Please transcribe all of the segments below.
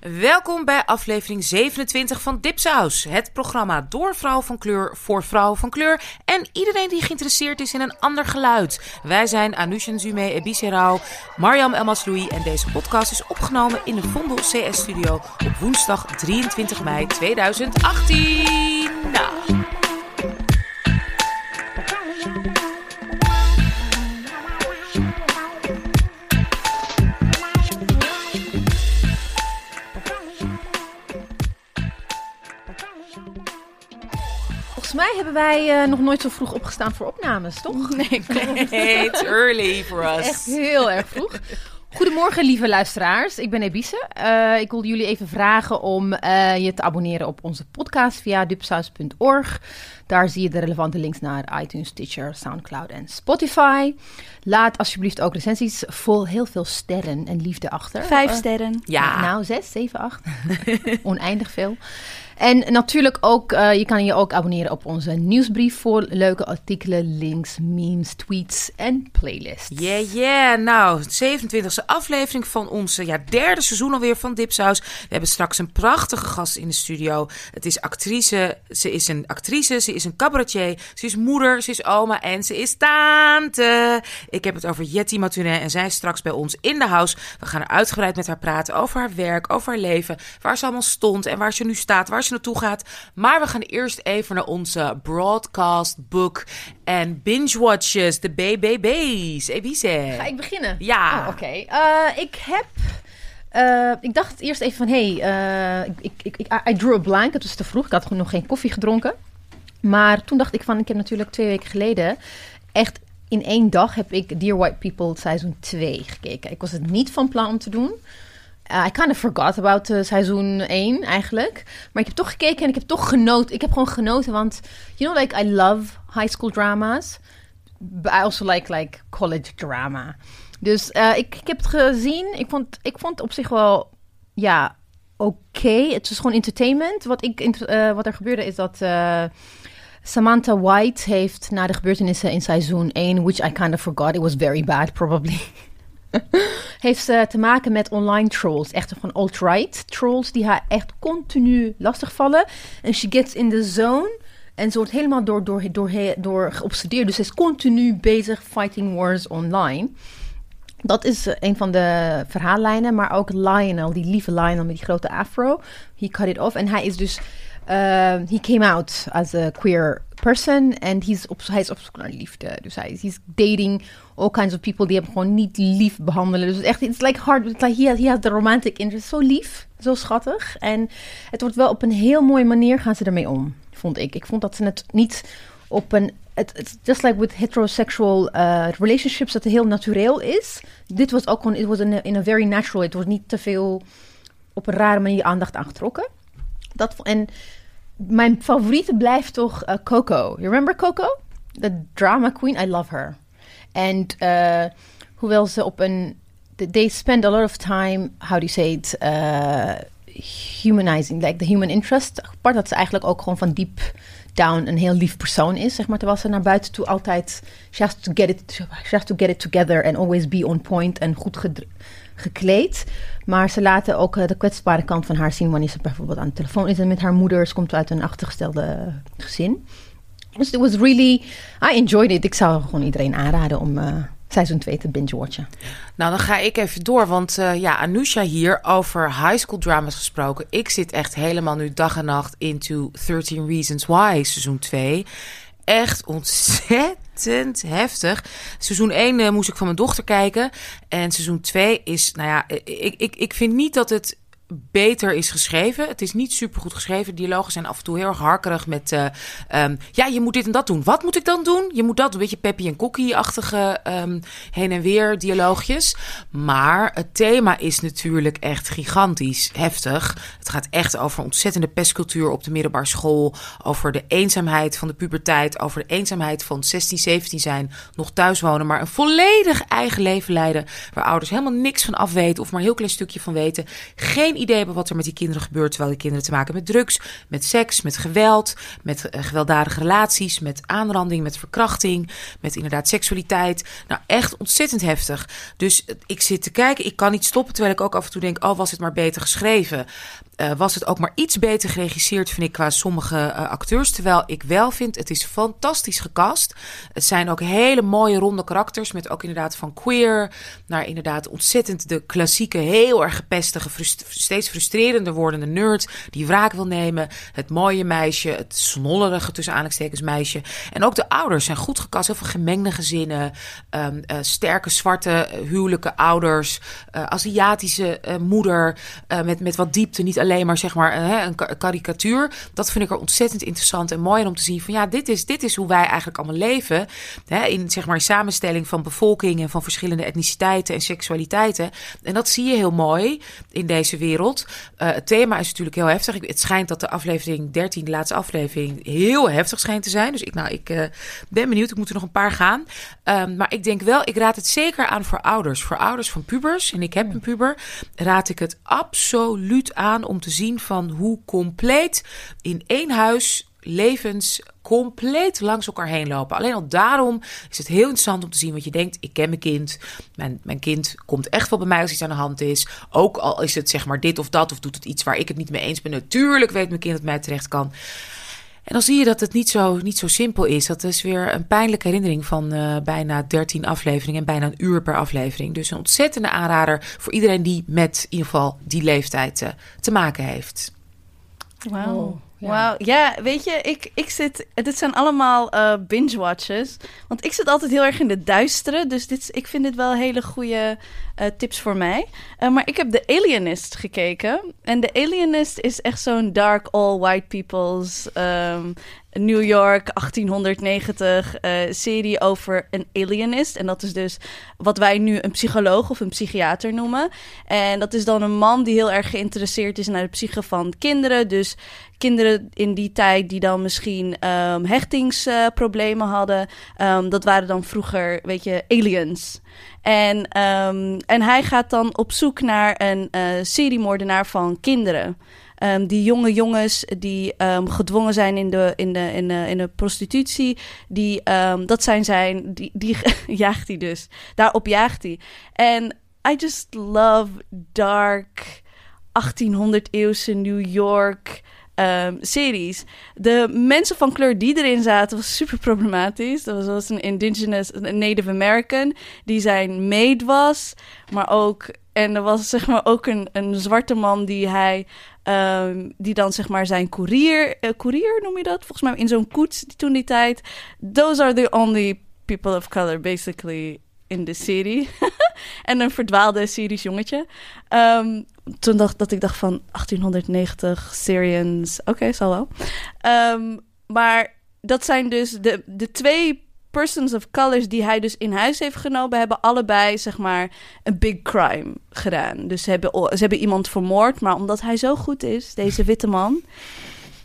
Welkom bij aflevering 27 van Dipsaus. Het programma door vrouw van kleur voor vrouw van kleur. En iedereen die geïnteresseerd is in een ander geluid. Wij zijn Anusha Zume Ebiserau, Mariam Elmasloui. En deze podcast is opgenomen in de Vondel CS Studio op woensdag 23 mei 2018. Nou. Hebben wij eh, nog nooit zo vroeg opgestaan voor opnames, toch? Nee. It's early for us. Echt heel erg vroeg. Goedemorgen, lieve luisteraars. Ik ben Ebise. Eh, ik wilde jullie even vragen om eh, je te abonneren op onze podcast via dupsaus.org. Daar zie je de relevante links naar iTunes, Stitcher, Soundcloud en Spotify. Laat alsjeblieft ook recensies vol heel veel sterren en liefde achter. Vijf sterren. Ja. Nou, zes, zeven, acht. Oneindig veel. En natuurlijk ook, eh, je kan je ook abonneren op onze nieuwsbrief voor leuke artikelen, links, memes, tweets en playlists. Yeah, yeah. Nou, 27e aflevering van onze ja, derde seizoen alweer van Dipsaus. We hebben straks een prachtige gast in de studio. Het is actrice. Ze is een actrice, ze is een cabaretier, ze is moeder, ze is oma en ze is tante. Ik heb het over Jetty Maturin en zij is straks bij ons in de house. We gaan er uitgebreid met haar praten over haar werk, over haar leven, waar ze allemaal stond en waar ze nu staat, waar ze naartoe gaat. Maar we gaan eerst even naar onze broadcast book en binge watches, de BBB's. Ebice. Ga ik beginnen? Ja. Oh, Oké. Eh, ik heb. eh, ik dacht eerst even van, hé, hey, eh, ik, ik, ik, I drew a blank. Het was te vroeg. Ik had gewoon nog geen koffie gedronken. Maar toen dacht ik van, ik heb natuurlijk twee weken geleden echt in één dag heb ik Dear White People seizoen 2 gekeken. Ik was het niet van plan om te doen. Uh, I kind of forgot about uh, seizoen 1 eigenlijk. Maar ik heb toch gekeken en ik heb toch genoten. Ik heb gewoon genoten, want you know, like I love high school dramas. But I also like like college drama. Dus uh, ik, ik heb het gezien. Ik vond, ik vond op zich wel, ja, oké. Het was gewoon entertainment. Wat, ik, wat er gebeurde is dat Samantha White heeft na de gebeurtenissen in seizoen 1, which I kind of forgot, it was very bad probably. heeft ze te maken met online trolls. Echt van alt-right trolls die haar echt continu lastigvallen. En she gets in the zone. En ze wordt helemaal door, door, door, door geobsedeerd. Dus ze is continu bezig fighting wars online. Dat is een van de verhaallijnen. Maar ook Lionel, die lieve Lionel met die grote afro. He cut it off. En hij is dus... Uh, he came out as a queer person. En op, hij is op zoek naar liefde. Dus hij is dating all kinds of people die hem gewoon niet lief behandelen. Dus echt, it's like hard. It's like he has, he has the romantic interest. Zo lief, zo schattig. En het wordt wel op een heel mooie manier gaan ze ermee om, vond ik. Ik vond dat ze het niet op een it's just like with heterosexual uh, relationships, dat het heel natuurlijk is. Dit was ook gewoon, it was in a, in very natural, het was niet te veel op een rare manier aandacht aangetrokken. Dat, en mijn favoriete blijft toch uh, Coco. You remember Coco? The drama queen, I love her. En uh, hoewel ze op een, they spend a lot of time, how do you say it, uh, humanizing, like the human interest. Apart dat ze eigenlijk ook gewoon van diep down een heel lief persoon is, zeg maar. Terwijl ze naar buiten toe altijd, she has to get it, she has to get it together and always be on point en goed gekleed. Maar ze laten ook uh, de kwetsbare kant van haar zien wanneer ze bijvoorbeeld aan de telefoon is en met haar moeder. Ze komt uit een achtergestelde gezin. Dus it was really, I enjoyed it. Ik zou gewoon iedereen aanraden om uh, seizoen 2 te binge-watchen. Nou, dan ga ik even door. Want uh, ja, Anusha hier over high school dramas gesproken. Ik zit echt helemaal nu dag en nacht into 13 Reasons Why seizoen 2. Echt ontzettend heftig. Seizoen 1 uh, moest ik van mijn dochter kijken. En seizoen 2 is, nou ja, ik, ik, ik vind niet dat het beter is geschreven. Het is niet super goed geschreven. Dialogen zijn af en toe heel erg harkerig met... Uh, um, ja, je moet dit en dat doen. Wat moet ik dan doen? Je moet dat een beetje Peppy en Cookie-achtige um, heen en weer dialoogjes. Maar het thema is natuurlijk echt gigantisch heftig. Het gaat echt over ontzettende pestcultuur op de middelbare school. Over de eenzaamheid van de puberteit. Over de eenzaamheid van 16, 17 zijn. Nog thuis wonen, maar een volledig eigen leven leiden. Waar ouders helemaal niks van af weten of maar een heel klein stukje van weten. Geen idee hebben wat er met die kinderen gebeurt. Terwijl die kinderen te maken hebben met drugs, met seks, met geweld, met uh, gewelddadige relaties, met aanranding, met verkrachting, met inderdaad seksualiteit. Nou, echt ontzettend heftig. Dus ik zit te kijken, ik kan niet stoppen. Terwijl ik ook af en toe denk: oh, was het maar beter geschreven. Uh, was het ook maar iets beter geregisseerd, vind ik, qua sommige uh, acteurs. Terwijl ik wel vind, het is fantastisch gecast. Het zijn ook hele mooie ronde karakters. Met ook inderdaad van queer naar inderdaad ontzettend de klassieke, heel erg gepestige, steeds frustrerender wordende nerd. Die wraak wil nemen. Het mooie meisje, het snollerige tussen aanhalingstekens meisje. En ook de ouders zijn goed gecast. Heel veel gemengde gezinnen. Um, uh, sterke zwarte huwelijke ouders. Aziatische moeder. met, met wat diepte. Niet alleen alleen maar zeg maar hè, een karikatuur. Dat vind ik er ontzettend interessant en mooi om te zien van ja, dit is, dit is hoe wij eigenlijk allemaal leven. Hè, in zeg maar samenstelling van bevolking en van verschillende etniciteiten en seksualiteiten. En dat zie je heel mooi in deze wereld. Uh, het thema is natuurlijk heel heftig. Het schijnt dat de aflevering 13, de laatste aflevering, heel heftig schijnt te zijn. Dus ik, nou, ik uh, ben benieuwd. Ik moet er nog een paar gaan. Um, maar ik denk wel, ik raad het zeker aan voor ouders. Voor ouders van pubers, en ik heb een puber, raad ik het absoluut aan om te zien van hoe compleet in één huis levens compleet langs elkaar heen lopen. Alleen al daarom is het heel interessant om te zien wat je denkt. Ik ken mijn kind. Mijn, mijn kind komt echt wel bij mij als iets aan de hand is. Ook al is het zeg maar dit of dat of doet het iets waar ik het niet mee eens ben. Natuurlijk weet mijn kind dat mij terecht kan. En dan zie je dat het niet zo, niet zo simpel is. Dat is weer een pijnlijke herinnering van uh, bijna 13 afleveringen en bijna een uur per aflevering. Dus een ontzettende aanrader voor iedereen die met in ieder geval die leeftijd uh, te maken heeft. Wauw. Oh. Ja. Wauw, ja, weet je, ik, ik zit. Dit zijn allemaal uh, binge-watches. Want ik zit altijd heel erg in de duistere. Dus dit, ik vind dit wel hele goede tips voor mij. Uh, maar ik heb The Alienist gekeken. En The Alienist is echt zo'n dark, all white people's. Um, New York 1890 uh, serie over een alienist. En dat is dus wat wij nu een psycholoog of een psychiater noemen. En dat is dan een man die heel erg geïnteresseerd is naar de psyche van kinderen. Dus kinderen in die tijd die dan misschien um, hechtingsproblemen hadden. Um, dat waren dan vroeger, weet je, aliens. En, um, en hij gaat dan op zoek naar een uh, seriemoordenaar van kinderen. Um, die jonge jongens die um, gedwongen zijn in de, in de, in de, in prostitutie, die, dat zijn zijn, die, die jaagt hij dus. Daarop jaagt hij. En I just love dark 1800-eeuwse New York um, series. De mensen van kleur die erin zaten was super problematisch. Dat was een indigenous, een Native American, die zijn maid was, maar ook en er was zeg maar ook een, een zwarte man die hij um, die dan zeg maar zijn courier, uh, courier noem je dat? Volgens mij in zo'n koets toen die tijd. Those are the only people of color basically in the city. en een verdwaalde Syrisch jongetje. Um, toen dacht dat ik dacht van 1890 Syrians. Oké, zal wel. Um, maar dat zijn dus de, de twee persons of colors die hij dus in huis heeft genomen, hebben allebei zeg maar een big crime gedaan. Dus ze hebben, ze hebben iemand vermoord, maar omdat hij zo goed is, deze witte man,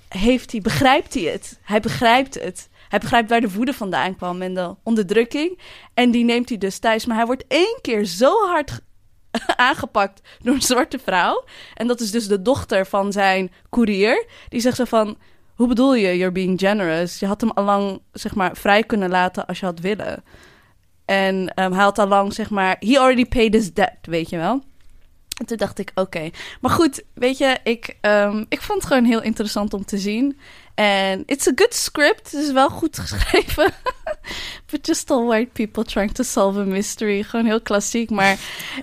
heeft hij, begrijpt hij het. Hij begrijpt het. Hij begrijpt waar de woede vandaan kwam en de onderdrukking. En die neemt hij dus thuis. Maar hij wordt één keer zo hard aangepakt door een zwarte vrouw. En dat is dus de dochter van zijn koerier. Die zegt zo van... Hoe bedoel je, you're being generous? Je had hem allang, zeg maar, vrij kunnen laten als je had willen. En um, hij had allang, zeg maar... He already paid his debt, weet je wel? En toen dacht ik, oké. Maar goed, weet je, ik, um, ik vond het gewoon heel interessant om te zien. En it's a good script. Het is wel goed geschreven. But just all white people trying to solve a mystery. Gewoon heel klassiek. Maar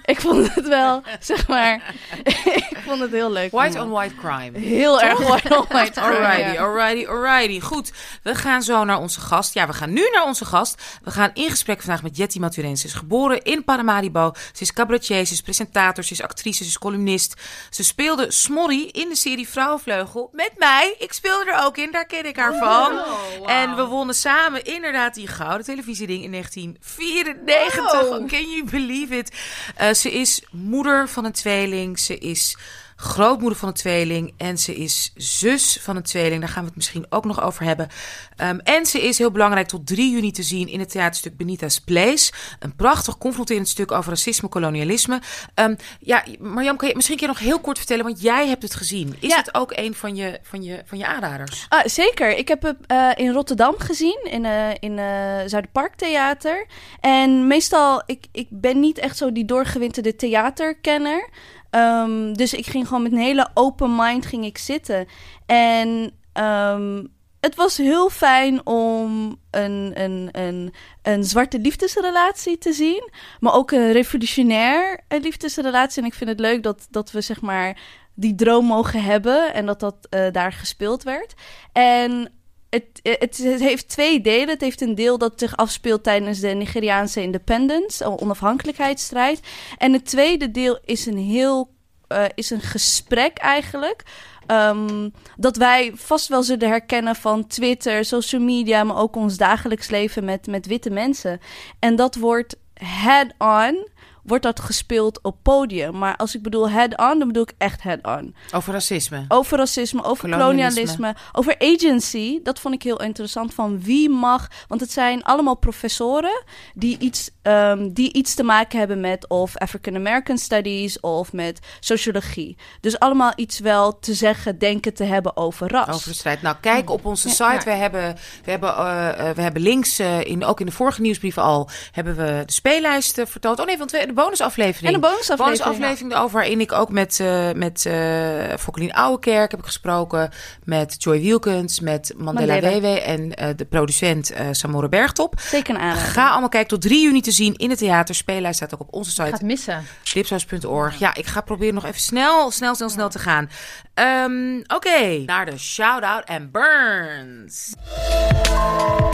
ik vond het wel, zeg maar... ik vond het heel leuk. White on white crime. Heel erg white on white crime. Alrighty, ja. alrighty, alrighty. Goed, we gaan zo naar onze gast. Ja, we gaan nu naar onze gast. We gaan in gesprek vandaag met Jetty Maturin. Ze is geboren in Paramaribo. Ze is cabaretier, ze is presentator, ze is actrice, ze is columnist. Ze speelde Smorry in de serie Vrouwenvleugel met mij. Ik speelde er ook in, daar ken ik haar van. Oh, wow. En we wonnen samen inderdaad die gouden televisieding in 1994. Wow. Can you believe it? Uh, ze is moeder van een tweeling. Ze is grootmoeder van een tweeling. En ze is zus van een tweeling. Daar gaan we het misschien ook nog over hebben. Ehm, en ze is heel belangrijk tot 3 juni te zien in het theaterstuk Benita's Place. Een prachtig confronterend stuk over racisme, kolonialisme. Um, ja, Marjam, kan je misschien een keer nog heel kort vertellen, want jij hebt het gezien. Is het ook een van je, van je, van je aanraders? Ah, zeker. Ik heb het uh, in Rotterdam gezien, in, uh, in uh, Zuiderparktheater. En meestal, ik, ik ben niet echt zo die doorgewinterde theaterkenner. Um, dus ik ging gewoon met een hele open mind ging ik zitten. En um, het was heel fijn om een, een, een, een zwarte liefdesrelatie te zien. Maar ook een revolutionair liefdesrelatie. En ik vind het leuk dat, dat we zeg maar die droom mogen hebben. En dat dat uh, daar gespeeld werd. En het, het, heeft twee delen. Het heeft een deel dat zich afspeelt tijdens de Nigeriaanse independence, onafhankelijkheidsstrijd. En het tweede deel is een heel uh, is een gesprek eigenlijk. Um, dat wij vast wel zullen herkennen van Twitter, social media, maar ook ons dagelijks leven met, met witte mensen. En dat wordt head-on wordt dat gespeeld op podium. Maar als ik bedoel head-on, dan bedoel ik echt head-on. Over racisme. Over racisme, over kolonialisme. over agency. Dat vond ik heel interessant. Van wie mag... Want het zijn allemaal professoren die iets, um, die iets te maken hebben met... of African American Studies of met sociologie. Dus allemaal iets wel te zeggen, denken te hebben over ras. Over de strijd. Nou, kijk op onze site. Ja. We, hebben, we, hebben, uh, we hebben links, uh, in, ook in de vorige nieuwsbrief al... hebben we de speellijsten vertoond. Oh nee, want we de bonusaflevering. En de bonusaflevering. bonusaflevering erover, waarin ik ook met, uh, met uh, Fokkelien Ouwekerk heb ik gesproken. Met Joy Wielkens, met Mandela, Mandela. Wewe en uh, de producent uh, Samora Bergtop. Zeker een aanrader. Ga allemaal kijken tot 3 juni te zien in het theater. Speellijst staat ook op onze site. Gaat missen. Dipsaus.org. Ja, ik ga proberen nog even snel, snel, snel, snel te gaan. Um, Oké, okay. naar de shout-out en burns.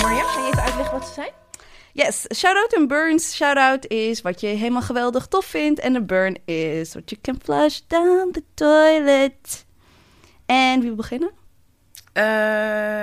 Marja, ga je even uitleggen wat ze zijn? Yes, shout-out en burns. Shout-out is wat je helemaal geweldig tof vindt. En een burn is what you can flush down the toilet. En wie wil beginnen? Uh,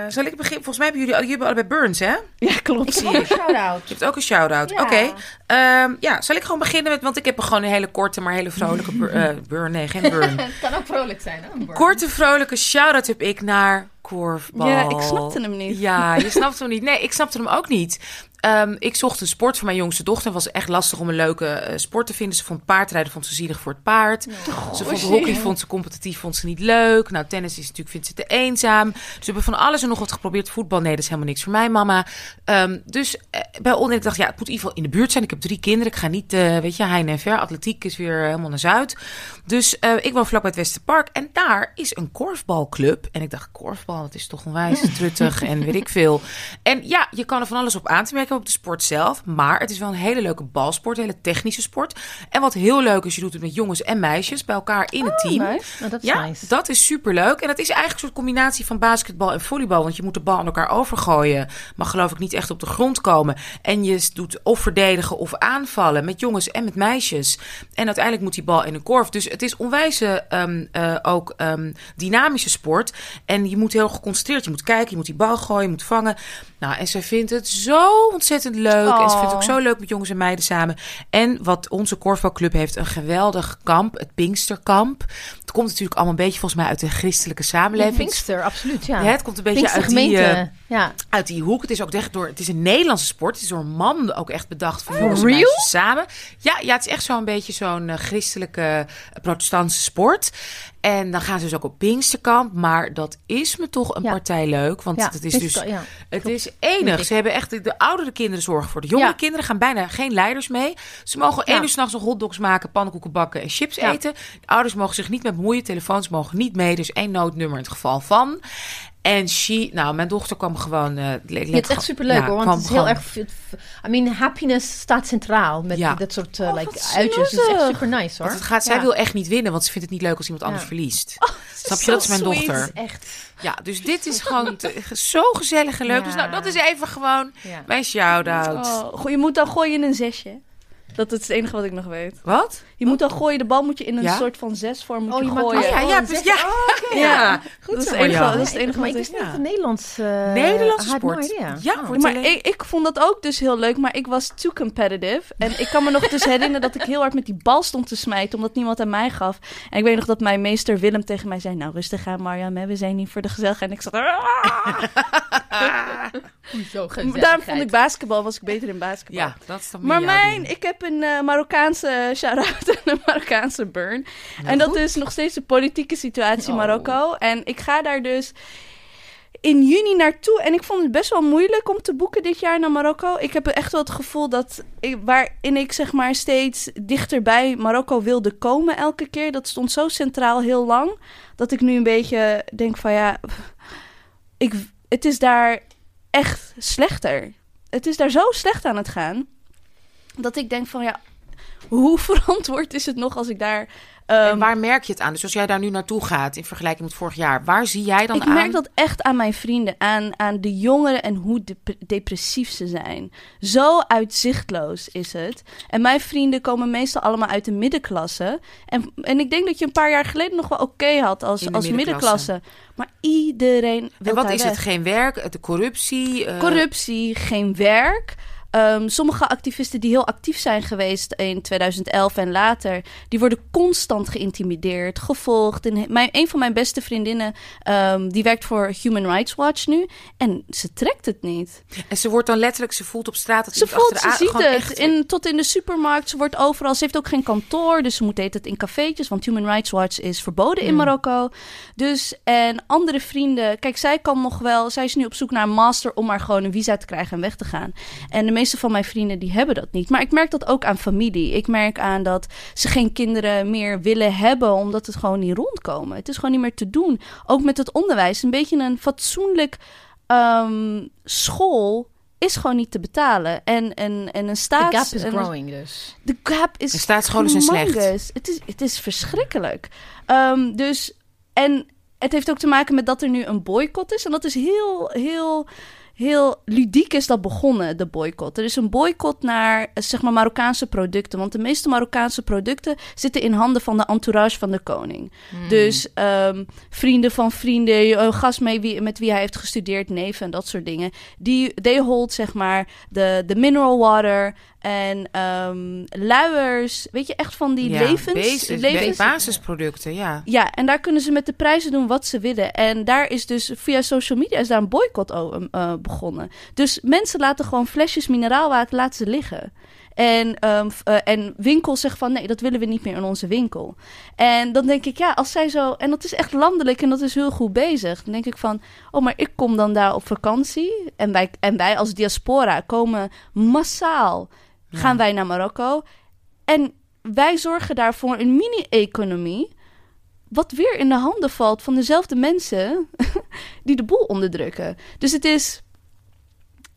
zal ik beginnen? Volgens mij hebben jullie, jullie hebben allebei burns, hè? Ja, klopt. Ik zie een shout-out. Je hebt ook een shout-out. Ja. Oké. Okay. Um, ja, zal ik gewoon beginnen met... Want ik heb gewoon een hele korte, maar hele vrolijke bur, uh, burn. Nee, geen burn. Het kan ook vrolijk zijn, hè? Een burn. Korte, vrolijke shout-out heb ik naar korfbal. Ja, ik snapte hem niet. Ja, je snapte hem niet. Nee, ik snapte hem ook niet. Um, ik zocht een sport voor mijn jongste dochter. Het was echt lastig om een leuke uh, sport te vinden. Ze vond paardrijden vond ze zielig voor het paard. Oh, ze vond hockey vond ze competitief, vond ze niet leuk. Nou, tennis is natuurlijk, vindt ze te eenzaam. Dus we hebben van alles en nog wat geprobeerd. Voetbal, nee, dat is helemaal niks voor mij, mama. Um, dus uh, bij onder, ik dacht, ja, het moet in ieder geval in de buurt zijn. Ik heb drie kinderen. Ik ga niet, uh, weet je, heine en ver. Atletiek is weer helemaal naar Zuid. Dus ik woon vlakbij het Westerpark. En daar is een korfbalclub. En ik dacht, korfbal, dat is toch onwijs truttig en weet ik veel. En ja, je kan er van alles op aan te merken op de sport zelf. Maar het is wel een hele leuke balsport, een hele technische sport. En wat heel leuk is, je doet het met jongens en meisjes bij elkaar in het team. Oh, nice. oh, dat is ja, nice. dat is superleuk. En dat is eigenlijk een soort combinatie van basketbal en volleybal. Want je moet de bal aan elkaar overgooien. Mag geloof ik niet echt op de grond komen. En je doet of verdedigen of aanvallen met jongens en met meisjes. En uiteindelijk moet die bal in een korf. Dus het is onwijze um, uh, ook um, dynamische sport. En je moet heel geconcentreerd. Je moet kijken, je moet die bal gooien, je moet vangen. Nou, en zij vindt het zo ontzettend leuk. Oh. En ze vindt het ook zo leuk met jongens en meiden samen. En wat onze korfbalclub heeft, een geweldig kamp, het Pinksterkamp. Het komt natuurlijk allemaal een beetje volgens mij uit de christelijke samenleving. Pinkster, absoluut, ja. ja het komt een beetje uit die, uh, ja. uit die hoek. Het is ook echt door, het is een Nederlandse sport. Het is door een man ook echt bedacht voor jongens en meisjes samen. Ja, ja, het is echt zo'n beetje zo'n uh, christelijke uh, protestantse sport. En dan gaan ze dus ook op Pinksterkamp. Maar dat is me toch een ja. partij leuk. Want ja, het is dus ja, het is enig. Ze hebben echt de, de oudere kinderen zorgen voor de jongere kinderen. Gaan bijna geen leiders mee. Ze mogen één uur s'nachts nog hotdogs maken, pannenkoeken bakken en chips eten. De ouders mogen zich niet meer bemoeien. Telefoons mogen niet mee. Dus één noodnummer in het geval van. En she, nou, mijn dochter kwam gewoon. Uh, ja, het is echt superleuk ja, hoor, want het is heel erg. I mean, happiness staat centraal met ja. dat soort uh, oh, like, uitjes. Het is echt super nice hoor. Want het gaat, zij wil echt niet winnen, want ze vindt het niet leuk als iemand anders verliest. Oh, Snap je? Dat is mijn sweet. dochter. Echt. Ja, dus dit is gewoon te, zo gezellig en leuk. Dus nou, dat is even gewoon mijn shout-out. Oh, je moet dan gooien in een zesje. Dat is het enige wat ik nog weet. Wat? Je moet dan gooien, de bal moet je in een Ja? soort van zesvorm moet Oh, je je maakt gooien. Oh, ja, ja, Oh, Ja. Oh, oké. ja. Goed Dat is het enige- dat is het enige maar wat ik ik- wist niet ja. Nederlands... eh, Nederlandse sport. Ja, Oh. Maar ik, ik vond dat ook dus heel leuk, maar ik was too competitive. En ik kan me nog dus herinneren dat ik heel hard met die bal stond te smijten, omdat niemand aan mij gaf. En ik weet nog dat mijn meester Willem tegen mij zei, nou rustig aan Marjam, hè, we zijn niet voor de gezelligheid. En ik zat Hoezo, Daarom vond ik basketbal, was ik beter in basketbal. Ja, dat is dan Maar mijn, ding. ik heb een eh, Marokkaanse shout-out een Marokkaanse burn. en dat is nog steeds de politieke situatie in Oh. Marokko. En ik ga daar dus in juni naartoe. En ik vond het best wel moeilijk om te boeken dit jaar naar Marokko. Ik heb echt wel het gevoel dat ik, waarin ik zeg maar steeds dichter bij Marokko wilde komen elke keer. Dat stond zo centraal heel lang. Dat ik nu een beetje denk van ja, ik, het is daar echt slechter. Het is daar zo slecht aan het gaan. Dat ik denk van ja, hoe verantwoord is het nog als ik daar... En ehm, waar merk je het aan? Dus als jij daar nu naartoe gaat in vergelijking met vorig jaar, waar zie jij dan ik aan? merk dat echt aan mijn vrienden, aan, aan de jongeren en hoe dep- depressief ze zijn. Zo uitzichtloos is het. En mijn vrienden komen meestal allemaal uit de middenklasse. En, en ik denk dat je een paar jaar geleden nog wel oké had als, als middenklasse. middenklasse. Maar iedereen wil En wat is weg. het? Geen werk, de corruptie? eh, Corruptie, geen werk. Ehm, sommige activisten die heel actief zijn geweest in 2011 en later, die worden constant geïntimideerd, gevolgd. En mijn, een van mijn beste vriendinnen, ehm, die werkt voor Human Rights Watch nu. En ze trekt het niet. En ze wordt dan letterlijk, ze voelt op straat dat Ze voelt, ze ziet het. echt- In, tot in de supermarkt, ze wordt overal. Ze heeft ook geen kantoor, dus ze moet eten het in cafeetjes. Want Human Rights Watch is verboden in Hmm. Marokko. Dus, en andere vrienden... Kijk, zij kan nog wel... Zij is nu op zoek naar een master om maar gewoon een visa te krijgen en weg te gaan. En de meeste van mijn vrienden, die hebben dat niet. Maar ik merk dat ook aan familie. Ik merk aan dat ze geen kinderen meer willen hebben... omdat het gewoon niet rondkomen. Het is gewoon niet meer te doen. Ook met het onderwijs. Een beetje een fatsoenlijk ehm, school is gewoon niet te betalen. En, en, en een The staats... gap is growing dus. de gap is En staatsscholen zijn slecht. Het is, het is verschrikkelijk. Ehm, dus, en het heeft ook te maken met dat er nu een boycott is. En dat is heel, heel, heel ludiek is dat begonnen, de boycott. Er is een boycott naar, eh, zeg maar, Marokkaanse producten. Want de meeste Marokkaanse producten zitten in handen van de entourage van de koning. Hmm. Dus ehm, vrienden van vrienden, een gast mee wie, met wie hij heeft gestudeerd, neven en dat soort dingen. Die, they hold zeg maar de, de mineral water en ehm, luiers. Weet je, echt van die Ja, levens... basis- levens ba- basisproducten, ja. ja, en daar kunnen ze met de prijzen doen wat ze willen. En daar is dus via social media is daar een boycott o- eh, begonnen. Dus mensen laten gewoon flesjes mineraalwater laten ze liggen. En, eh, en winkels zeggen van nee, dat willen we niet meer in onze winkel. En dan denk ik, ja, als zij zo. En dat is echt landelijk en dat is heel goed bezig. Dan denk ik van, oh, maar ik kom dan daar op vakantie. En wij, en wij als diaspora komen massaal. Gaan wij naar Marokko. En wij zorgen daarvoor een mini-economie. Wat weer in de handen valt van dezelfde mensen die de boel onderdrukken. Dus het is.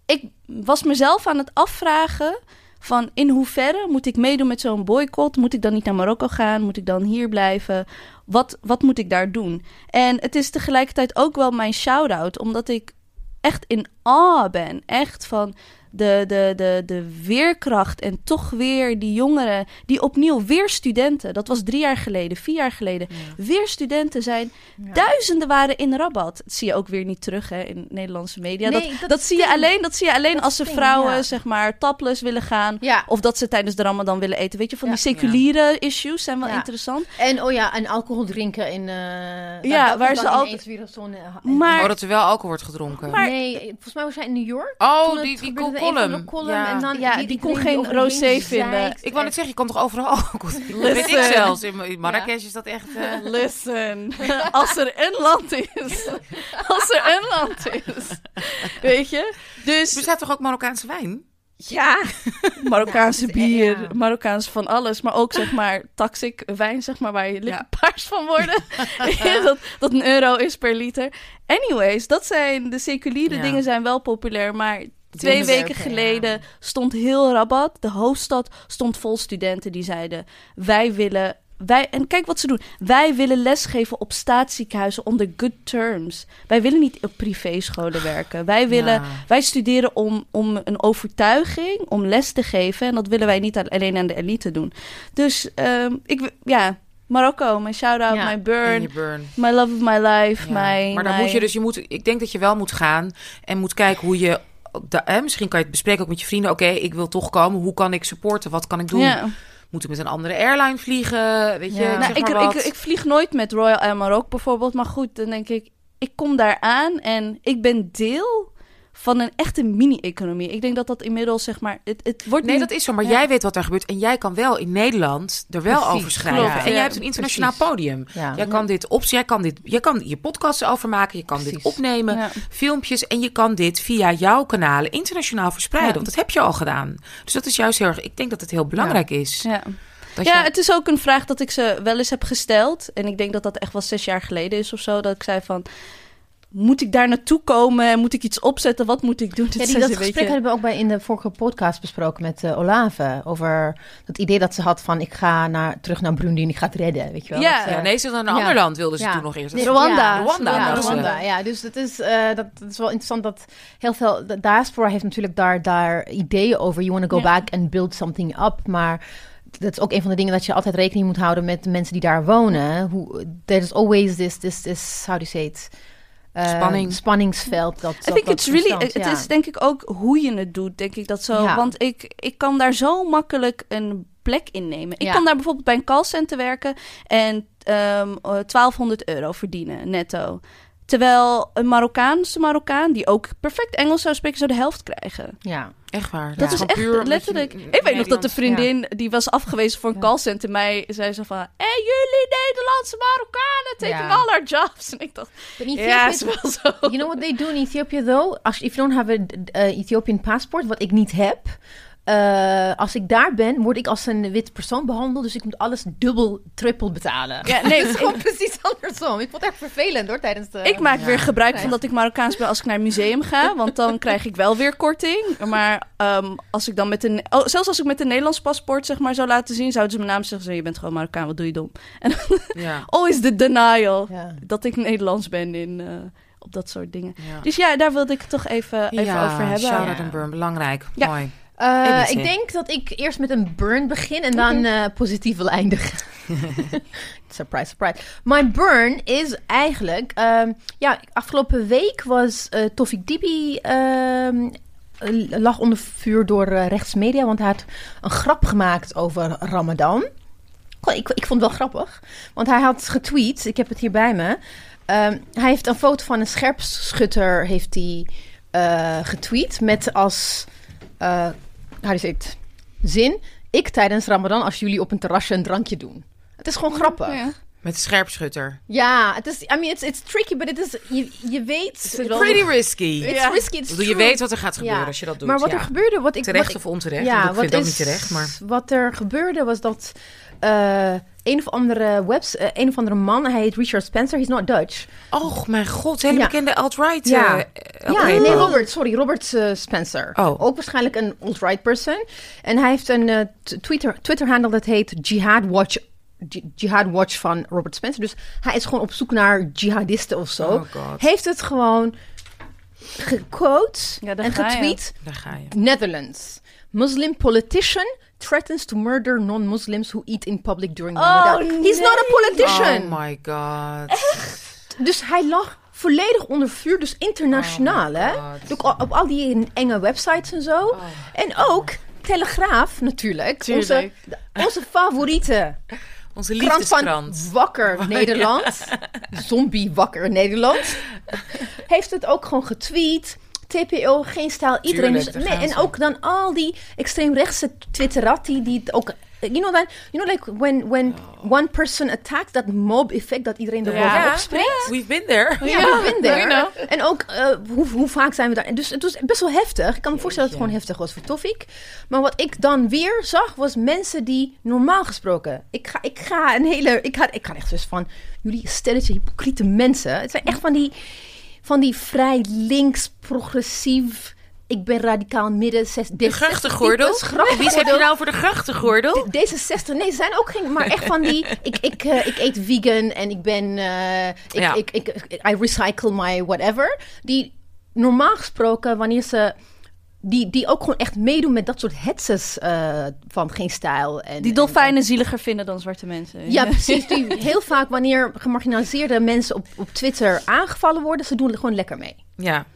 Ik was mezelf aan het afvragen. Van in hoeverre moet ik meedoen met zo'n boycott? Moet ik dan niet naar Marokko gaan? Moet ik dan hier blijven? Wat, wat moet ik daar doen? En het is tegelijkertijd ook wel mijn shout-out, omdat ik echt in awe ben. Echt van de, de, de, de weerkracht en toch weer die jongeren, die opnieuw weer studenten, dat was drie jaar geleden, vier jaar geleden, weer studenten zijn. Duizenden waren in Rabat. Dat zie je ook weer niet terug hè, in Nederlandse media. Nee, dat, dat zie je alleen, dat zie je alleen Dat als ding, vrouwen, ja. zeg maar, topless willen gaan. Ja, Of dat ze tijdens de Ramadan willen eten. Weet je, van Ja. die seculiere issues zijn wel Ja. interessant. en oh ja, en alcohol drinken in... eh Ja, waar ze al- ineens weer zo'n... eh, Maar- Oh, dat er wel alcohol wordt gedronken. Maar- nee, volgens mij was hij in New York. oh, die, die gebeurde, column. een column Ja. en dan Ja, die, die kon geen rosé vinden. zeikt. Ik wou net zeggen, je kan toch overal alcohol weet ik zelfs. In Marrakesh is dat echt... eh, Listen, als er een land is, als er een land is, weet je. Er Dus bestaat toch ook Marokkaanse wijn? ja, Marokkaanse Ja, bier, ja. Marokkaans van alles, maar ook zeg maar toxic wijn, zeg maar, waar je lippen Ja. paars van worden. dat, dat een euro is per liter. Anyways, dat zijn de seculiere Ja. dingen zijn wel populair, maar Twee weken geleden ja. stond heel Rabat, de hoofdstad, stond vol studenten die zeiden: Wij willen wij, en kijk wat ze doen. Wij willen lesgeven op staatsziekenhuizen onder good terms. Wij willen niet op privéscholen werken. Wij, willen, Ja. wij studeren om, om een overtuiging, om les te geven. En dat willen wij niet alleen aan de elite doen. Dus ehm, ik, ja, Marokko, mijn shout-out, Ja. mijn burn, my love of my life, Ja. mijn... maar dan moet je dus, je moet, ik denk dat je wel moet gaan en moet kijken hoe je, hè, misschien kan je het bespreken ook met je vrienden. Oké, ik wil toch komen. Hoe kan ik supporten? Wat kan ik doen? Ja. Moet ik met een andere airline vliegen? Weet je, Ja. ik Nou, ik, ik, ik vlieg nooit met Royal Air Maroc bijvoorbeeld. Maar goed, dan denk ik, ik kom daar aan en ik ben deel van een echte mini-economie. Ik denk dat dat inmiddels, zeg maar, het, het wordt Nee, nu- dat is zo. Maar Ja. jij weet wat er gebeurt. En jij kan wel in Nederland er wel Precies, over schrijven. En jij hebt een internationaal precies. podium. Ja. Jij kan dit op, jij kan dit, jij kan je podcasts over maken. Je kan dit opnemen, Ja. filmpjes. En je kan dit via jouw kanalen internationaal verspreiden. Ja. Want dat heb je al gedaan. Dus dat is juist heel erg. Ik denk dat het heel belangrijk is. Ja. Dat ja, je- het is ook een vraag dat ik ze wel eens heb gesteld. En ik denk dat dat echt wel zes jaar geleden is of zo. Dat ik zei van, moet ik daar naartoe komen? Moet ik iets opzetten? Wat moet ik doen? Ja, die, dat gesprek je. hebben we ook bij in de vorige podcast besproken met eh, Olave. Over het idee dat ze had van ik ga naar, terug naar Burundi en ik ga het redden. Weet je wel? Ja. Nee, ze naar een Ja. ander land wilden ze Ja. toen nog eerst. Rwanda. Rwanda, is, Rwanda. Ja, dus dat is, eh, dat, dat is wel interessant dat heel veel... De diaspora heeft natuurlijk daar, daar ideeën over. You want to go Ja. back and build something up. Maar dat is ook een van de dingen dat je altijd rekening moet houden met de mensen die daar wonen. Hoe, there's always this, this, this, how do you say it? Eh, Spanning. Spanningsveld. Dat, I dat, think dat it's really, ontstaat, het ja. is denk ik ook hoe je het doet, denk ik dat zo. Ja. Want ik, ik kan daar zo makkelijk een plek innemen. Ik Ja. kan daar bijvoorbeeld bij een callcenter werken en ehm, eh, 1200 euro verdienen netto. Terwijl een Marokkaanse Marokkaan, die ook perfect Engels zou spreken, zou de helft krijgen. Ja. Echt waar. Dat is echt letterlijk. Ik weet nog dat de vriendin die was afgewezen voor een Ja. callcenter mij zei zo van: "Hé, jullie Nederlandse Marokkanen taking Ja. all our jobs." En ik dacht: But "Ja, is wel zo." You know what they do in Ethiopia though? Als if you don't have a uh, Ethiopian passport, wat ik niet heb. Eh, als ik daar ben, word ik als een wit persoon behandeld. Dus ik moet alles dubbel, triple betalen. Ja, nee, het is gewoon precies andersom. Ik vond het echt vervelend hoor, tijdens de... Ik maak Ja. weer gebruik van dat ik Marokkaans ben als ik naar een museum ga. Want dan krijg ik wel weer korting. Maar ehm, als ik dan met een... Oh, zelfs als ik met een Nederlands paspoort zeg maar zou laten zien... zouden ze mijn naam zeggen... Je bent gewoon Marokkaan, wat doe je dom? En Ja. always the denial. Ja. Dat ik Nederlands ben in, eh, op dat soort dingen. Ja. Dus ja, daar wilde ik het toch even, even Ja, over hebben. Shout-out Ja. en burn, belangrijk. Ja. Mooi. Eh, ik denk dat ik eerst met een burn begin en dan eh, positief wil eindigen. surprise, surprise. Mijn burn is eigenlijk... ehm, ja, afgelopen week was eh Tofik Dibi... ehm, eh, lag onder vuur door rechtsmedia, want hij had een grap gemaakt over Ramadan. Ik, ik vond het wel grappig, want hij had getweet, ik heb het hier bij me. Ehm, hij heeft een foto van een scherpschutter heeft hij, eh, getweet met als eh how do you say it? zin. Ik tijdens Ramadan als jullie op een terrasje een drankje doen. Het is gewoon grappig. Ja, Ja. Met de scherpschutter. het is. I mean, it's, it's tricky, but it is. Je, je weet. wel- Pretty risky. It's Ja. risky. It's je weet wat er gaat gebeuren Ja. als je dat doet. Maar wat ja. er gebeurde, wat ik. Terecht wat ik, of onterecht. Ja, ik wat vind is, niet terecht, maar... Wat er gebeurde was dat eh, een of andere webs, eh, een of andere man, hij heet Richard Spencer, he's not Dutch. Oh, mijn god. Hele Ja. bekende alt-right. Ja. eh, Ja, oké. nee, Robert, sorry, Robert eh, Spencer. Oh. Ook waarschijnlijk een alt-right person. En hij heeft een eh, Twitter, Twitter-handle dat heet Jihad Watch. Jihad Watch van Robert Spencer. Dus hij is gewoon op zoek naar jihadisten of zo. Oh god. Heeft het gewoon gequote Ja, en ga je. getweet. Daar ga je. Netherlands. Muslim politician threatens to murder non-Muslims who eat in public during Oh, Ramadan. He's not a politician. Oh my god. Dus hij lag volledig onder vuur, dus internationaal, Oh hè? Ook op, op al die enge websites en zo. Oh. En ook Telegraaf natuurlijk. Onze, Tuurlijk. onze favoriete Onze krant van liefdeskrant. Wakker Nederland. Zombie Wakker Nederland. Heeft het ook gewoon getweet. TPO, geen stijl, iedereen. Dus, daar nee, en ook dan al die extreemrechtse Twitterati die het ook... You know, that, you know like when, when one person attacks, dat mob effect, dat iedereen er bovenop Ja. springt. We've been there. Ja, we been there. you En ook, eh, hoe, hoe vaak zijn we daar? En Dus het was best wel heftig. Ik kan me voorstellen dat het gewoon heftig was voor Tofik. Maar wat ik dan weer zag, was mensen die normaal gesproken... Ik ga, ik ga een hele... Ik ga, ik ga echt dus van... Jullie stelletje hypocriete mensen. Het zijn echt van die, van die vrij links, progressief... ik ben radicaal midden. Zes, de grachtengordel? Wie heb je nou voor de grachtengordel? Deze 60, nee, ze zijn ook geen, maar echt van die, ik, ik, uh, ik eet vegan en ik ben, uh, ik, ja. ik, ik, I recycle my whatever. Die normaal gesproken, wanneer ze die, die ook gewoon echt meedoen met dat soort hetzes uh, van geen stijl. En, die dolfijnen zieliger vinden dan zwarte mensen. Ja, precies. Die heel vaak wanneer gemarginaliseerde mensen op, op Twitter aangevallen worden, ze doen er gewoon lekker mee. Ja.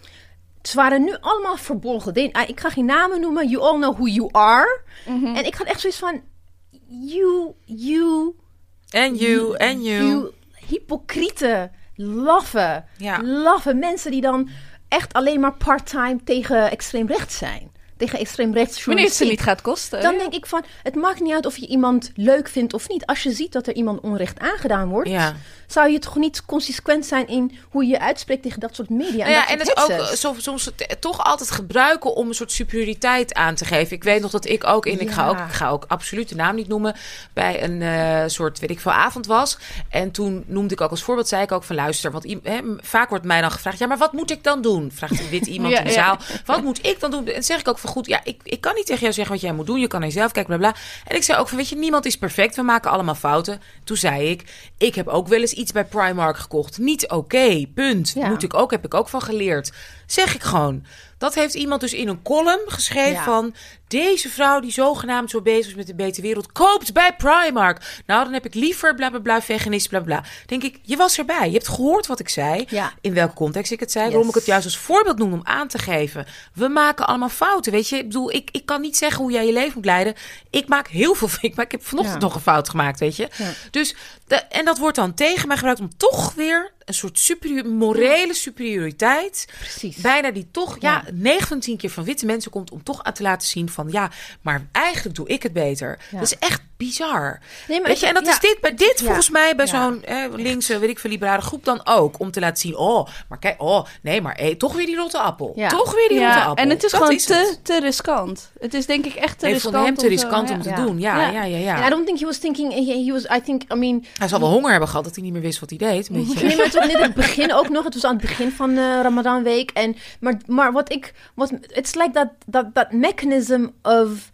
Ze waren nu allemaal verborgen. Ah, ik ga geen namen noemen. You all know who you are. Mm -hmm. En ik had echt zoiets van... You, you... En you, en you. you. Hypocriete, laffe, ja. laffe mensen die dan echt alleen maar part-time tegen extreem rechts zijn. Tegen extreem rechts Wanneer het ze niet gaat kosten. Dan denk ik van, het maakt niet uit of je iemand leuk vindt of niet. Als je ziet dat er iemand onrecht aangedaan wordt, ja. zou je toch niet consequent zijn in hoe je je uitspreekt tegen dat soort media. En ja, en het ook soms, soms toch altijd gebruiken om een soort superioriteit aan te geven. Ik weet nog dat ik ook in, ik, ga ook, ik ga ook absoluut de naam niet noemen, bij een uh, soort, weet ik veel, avond was. En toen noemde ik ook als voorbeeld, zei ik ook van luister, want hè, vaak wordt mij dan gevraagd, ja, maar wat moet ik dan doen? Vraagt een wit iemand in de zaal. Wat moet ik dan doen? En zeg ik ook van goed, ja, ik, ik kan niet tegen jou zeggen wat jij moet doen. Je kan naar jezelf kijken, bla bla. En ik zei ook van, weet je, niemand is perfect. We maken allemaal fouten. Toen zei ik, ik heb ook wel eens iets bij Primark gekocht. Niet oké, punt. Moet ik ook, heb ik ook van geleerd. Zeg ik gewoon. Dat heeft iemand dus in een column geschreven van... deze vrouw die zogenaamd zo bezig is met de betere wereld... koopt bij Primark. Nou, dan heb ik liever bla bla bla, veganist, bla bla. Denk ik, je was erbij. Je hebt gehoord wat ik zei. In welke context ik het zei. Waarom ik het juist als voorbeeld noem om aan te geven. We maken allemaal fouten, weet je. Ik bedoel, ik, ik kan niet zeggen hoe jij je leven moet leiden. Ik maak heel veel... Ik, maar ik heb vanochtend nog een fout gemaakt, weet je. Dus, de, en dat wordt dan tegen mij gebruikt om toch weer een soort superieur, morele superioriteit. Precies. Bijna die toch, ja, ja 9 van 10 keer van witte mensen komt om toch aan te laten zien van ja, maar eigenlijk doe ik het beter. Dat is echt bizar. Nee, maar weet je, en dat is dit bij dit volgens mij bij zo'n eh, linkse, weet ik veel, liberale groep dan ook om te laten zien, oh, maar kijk, oh, nee, maar hey, toch weer die rotte appel. Toch weer die rotte appel. En het is gewoon te, te riskant. Het is denk ik echt te nee, riskant. Hem te riskant om, te doen. Ja, ja, ja, ja. I don't think he was thinking. He was. I think. I mean. Hij zal wel honger hebben gehad dat hij niet meer wist wat hij deed. Nee, maar het was net het begin ook nog. Het was aan het begin van de uh, Ramadanweek. En maar, maar wat ik, wat, it's like that that that mechanism of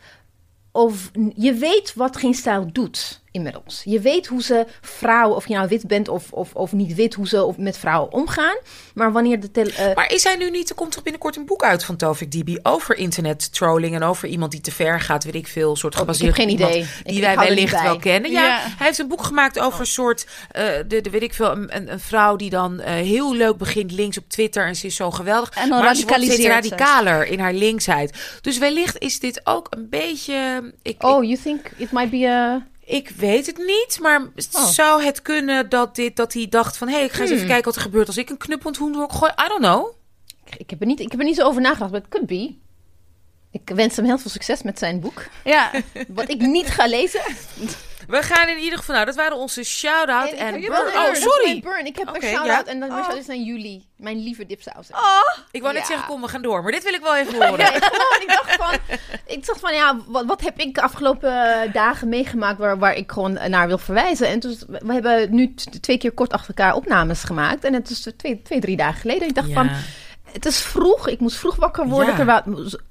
of je weet wat geen stijl doet inmiddels. Je weet hoe ze vrouwen, of je nou wit bent of, of, of niet wit, hoe ze met vrouwen omgaan. Maar wanneer de. Uh... Maar is hij nu niet? Er komt toch binnenkort een boek uit van Tovik Dibi over internet trolling en over iemand die te ver gaat, weet ik veel, soort gebaseerd. Oh, ik heb geen idee. Die wij wellicht wel kennen. Ja, hij heeft een boek gemaakt over een soort, uh, de, de, weet ik veel, een, een vrouw die dan uh, heel leuk begint links op Twitter en ze is zo geweldig. En dan maar ze radicaler in haar linksheid. Dus wellicht is dit ook een beetje. Ik, oh, you think it might be a ik weet het niet, maar oh. zou het kunnen dat, dit, dat hij dacht van... hé, hey, ik ga eens even hmm. kijken wat er gebeurt als ik een knuppelend hoenderhok gooi. I don't know. Ik heb, er niet, ik heb er niet zo over nagedacht, maar het could be. Ik wens hem heel veel succes met zijn boek. Ja. Wat ik niet ga lezen. We gaan in ieder geval... Nou, dat waren onze shout-out en... en oh, sorry! Burn. Ik heb een shout-out en dan oh. is naar jullie. Mijn lieve dipsaus. Oh. Ik wou net zeggen, kom, we gaan door. Maar dit wil ik wel even horen. nee, gewoon, ik dacht van... Ik dacht van, ja, wat, wat heb ik de afgelopen dagen meegemaakt... Waar, waar ik gewoon naar wil verwijzen. En dus, we hebben nu twee keer kort achter elkaar opnames gemaakt. En het is twee, twee drie dagen geleden. Ik dacht van het is vroeg. Ik moest vroeg wakker worden. Terwijl,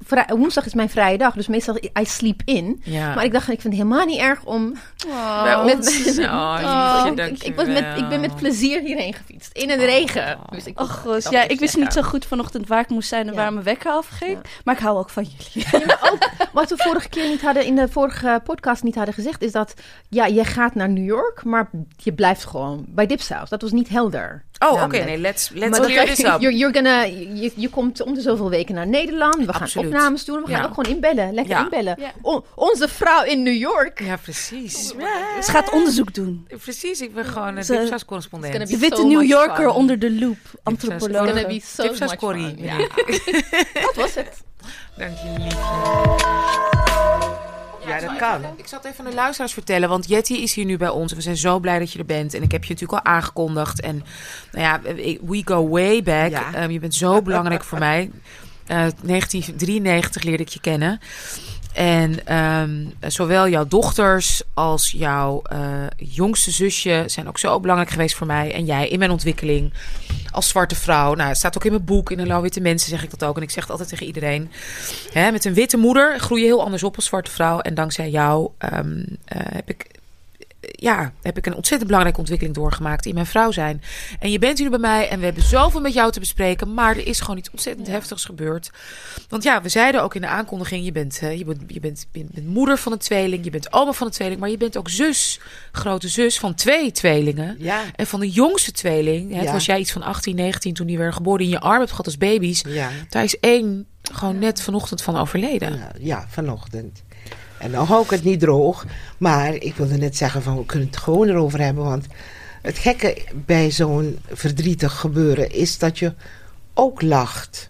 vrij, woensdag is mijn vrije dag. Dus meestal I sleep in. Maar ik dacht, ik vind het helemaal niet erg om... Oh, met, met, oh, oh, ik, ik, was met, ik ben met plezier hierheen gefietst. In een regen. Dus ik, oh, ja, ik wist niet zo goed vanochtend waar ik moest zijn en waar mijn wekker afging. Maar ik hou ook van jullie. ook, wat we vorige keer niet hadden, in de vorige podcast niet hadden gezegd, is dat ja, je gaat naar New York, maar je blijft gewoon bij Dipsaus. Dat was niet helder. Oh, oké. nee, let's, let's clear this up. You're, you're gonna, je, je komt om de zoveel weken naar Nederland. We gaan opnames doen. We gaan ook gewoon inbellen. Lekker inbellen. onze vrouw in New York. Ja, precies. Ze gaat onderzoek doen. Precies. Ik ben gewoon een dipsaus-correspondent. De witte New Yorker onder de loop. Antropoloog. It's gonna be so much fun. Ja. Dat was het. Dank je, liefje. Ja, dat kan. Ik zat even aan de luisteraars vertellen, want Jetty is hier nu bij ons. We zijn zo blij dat je er bent. En ik heb je natuurlijk al aangekondigd. En nou ja, we go way back. Ehm, je bent zo belangrijk voor mij. Uh, 1993 leerde ik je kennen. En um, zowel jouw dochters als jouw uh, jongste zusje zijn ook zo belangrijk geweest voor mij. En jij in mijn ontwikkeling als zwarte vrouw. Nou, het staat ook in mijn boek. In de Witte Mensen zeg ik dat ook. En ik zeg het altijd tegen iedereen. Hè, met een witte moeder groei je heel anders op als zwarte vrouw. En dankzij jou ehm, eh, heb ik ja, heb ik een ontzettend belangrijke ontwikkeling doorgemaakt in mijn vrouw zijn. En je bent hier bij mij en we hebben zoveel met jou te bespreken. Maar er is gewoon iets ontzettend heftigs gebeurd. Want ja, we zeiden ook in de aankondiging: je bent, je, bent, je, bent, je bent moeder van een tweeling, je bent oma van een tweeling, maar je bent ook zus, grote zus van twee tweelingen. Ja. En van de jongste tweeling, hè, ja. was jij iets van 18, 19 toen die werden geboren in je arm hebt gehad als baby's. Ja. Daar is één gewoon net vanochtend van overleden. Ja, ja vanochtend. En dan hou ik het niet droog. Maar ik wilde net zeggen van we kunnen het gewoon erover hebben. Want het gekke bij zo'n verdrietig gebeuren is dat je ook lacht.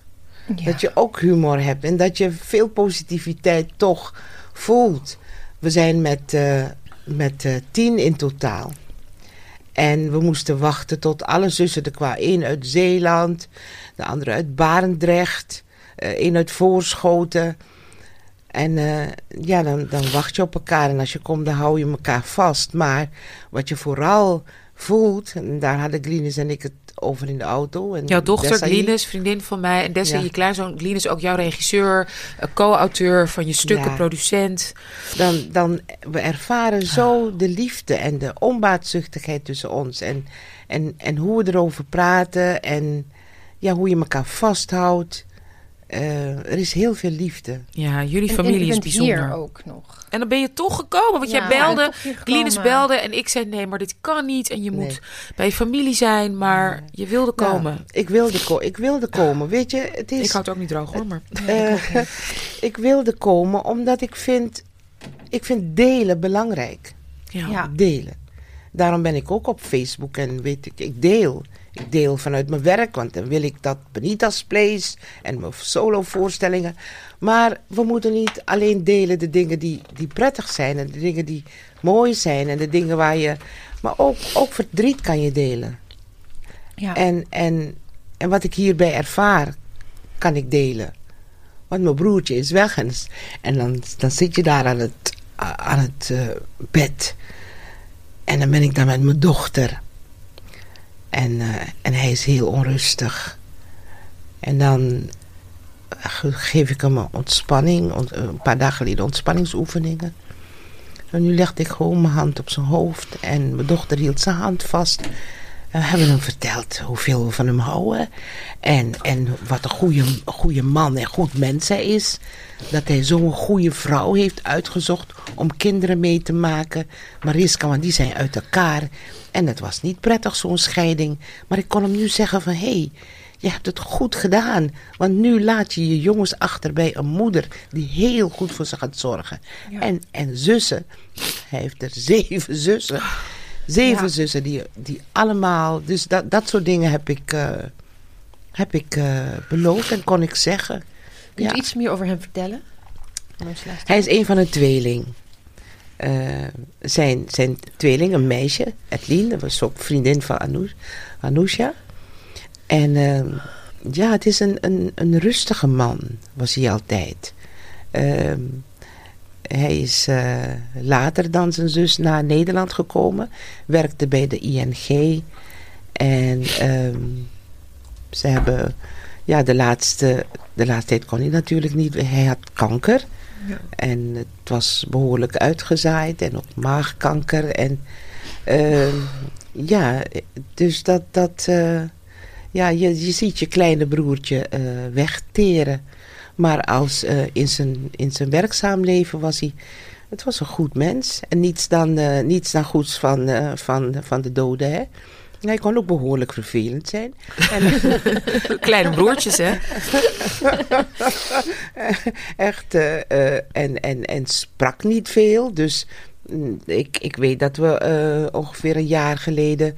Ja. Dat je ook humor hebt. En dat je veel positiviteit toch voelt. We zijn met, uh, met uh, tien in totaal. En we moesten wachten tot alle zussen er kwamen. Eén uit Zeeland, de andere uit Barendrecht, uh, één uit Voorschoten. En uh, ja, dan, dan wacht je op elkaar. En als je komt, dan hou je elkaar vast. Maar wat je vooral voelt, en daar hadden Glinus en ik het over in de auto. En jouw dochter Glinus, vriendin van mij. En Dessa, ja. je kleinzoon Glinus, ook jouw regisseur, co-auteur van je stukken, ja. producent. Dan, dan, we ervaren zo de liefde en de onbaatzuchtigheid tussen ons. En, en, en hoe we erover praten en ja, hoe je elkaar vasthoudt. Uh, er is heel veel liefde. Ja, jullie familie en, is bijzonder. Hier ook nog. En dan ben je toch gekomen, want ja, jij belde, Glinus belde en ik zei nee, maar dit kan niet en je nee. moet bij je familie zijn, maar nee. je wilde komen. Ja, ik wilde, ko ik wilde komen, weet je. Het is, ik houd het ook niet droog hoor, maar. Uh, ik, ik wilde komen omdat ik vind, ik vind delen belangrijk. Ja. ja. Delen. Daarom ben ik ook op Facebook en weet ik, ik deel. Ik deel vanuit mijn werk, want dan wil ik dat Benita's Place en mijn solo-voorstellingen. Maar we moeten niet alleen delen de dingen die, die prettig zijn en de dingen die mooi zijn en de dingen waar je. Maar ook, ook verdriet kan je delen. Ja. En, en, en wat ik hierbij ervaar, kan ik delen. Want mijn broertje is weg en, en dan, dan zit je daar aan het, aan het uh, bed. En dan ben ik daar met mijn dochter. En, uh, en hij is heel onrustig. En dan geef ik hem een ontspanning, een paar dagen geleden ontspanningsoefeningen. En nu legde ik gewoon mijn hand op zijn hoofd en mijn dochter hield zijn hand vast. We hebben hem verteld hoeveel we van hem houden. En, en wat een goede, goede man en goed mens hij is. Dat hij zo'n goede vrouw heeft uitgezocht om kinderen mee te maken. Mariska, want die zijn uit elkaar. En het was niet prettig, zo'n scheiding. Maar ik kon hem nu zeggen van... hé, hey, je hebt het goed gedaan. Want nu laat je je jongens achter bij een moeder... die heel goed voor ze gaat zorgen. Ja. En, en zussen. Hij heeft er zeven zussen. Zeven ja. zussen die, die allemaal... Dus dat, dat soort dingen heb ik, uh, heb ik uh, beloofd en kon ik zeggen. Kunt u iets meer over hem vertellen? Hij is een van een tweeling. Uh, zijn, zijn tweeling, een meisje, Edlien, dat was ook vriendin van Anoush, Anousha. En uh, ja, het is een, een, een rustige man, was hij altijd. Hij is uh, later dan zijn zus naar Nederland gekomen, werkte bij de ING. En um, ze hebben, ja, de laatste, de laatste tijd kon hij natuurlijk niet, hij had kanker. Ja. En het was behoorlijk uitgezaaid en ook maagkanker. En uh, ja, dus dat, dat uh, ja, je, je ziet je kleine broertje uh, wegteren. Maar als in, zijn, in zijn werkzaam leven was hij, het was een goed mens. En niets dan, niets dan goeds van, van, van de doden, hè. Hij kon ook behoorlijk vervelend zijn. En Kleine broertjes, hè? Echt. En, en, en sprak niet veel. Dus mm, ik, ik weet dat we ongeveer een jaar geleden.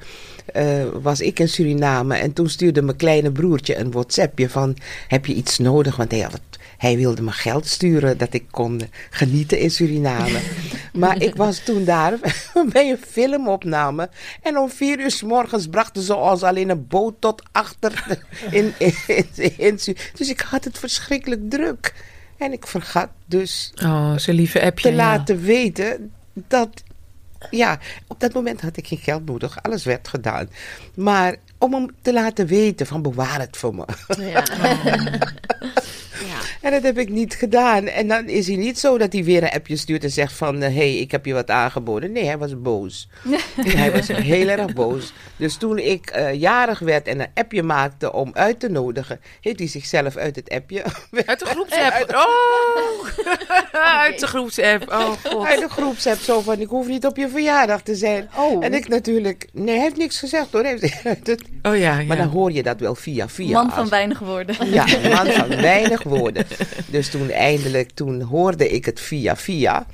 Was ik in Suriname en toen stuurde mijn kleine broertje een WhatsAppje van: Heb je iets nodig? Want hij had hij wilde me geld sturen dat ik kon genieten in Suriname. maar ik was toen daar bij een filmopname. En om vier uur s morgens brachten ze ons alleen een boot tot achter. In, in, in, in, dus ik had het verschrikkelijk druk. En ik vergat dus oh, lieve appje, te laten weten dat... Ja, op dat moment had ik geen geld nodig. Alles werd gedaan. Maar om hem te laten weten van bewaar het voor me. Ja. En dat heb ik niet gedaan. En dan is hij niet zo dat hij weer een appje stuurt en zegt van... hé, hey, ik heb je wat aangeboden. Nee, hij was boos. hij was heel erg boos. Dus toen ik eh, jarig werd en een appje maakte om uit te nodigen... heeft hij zichzelf uit het appje... Uit de groepsapp. Oh! Uit de groepsapp. Oh, god. Uit de groepsapp zo van, ik hoef niet op je verjaardag te zijn. Oh. En ik natuurlijk... Nee, hij heeft niks gezegd hoor. Oh ja, ja. Maar dan hoor je dat wel via via. Man van als- weinig woorden. Ja, een man van weinig woorden. Dus toen eindelijk, toen hoorde ik het via via.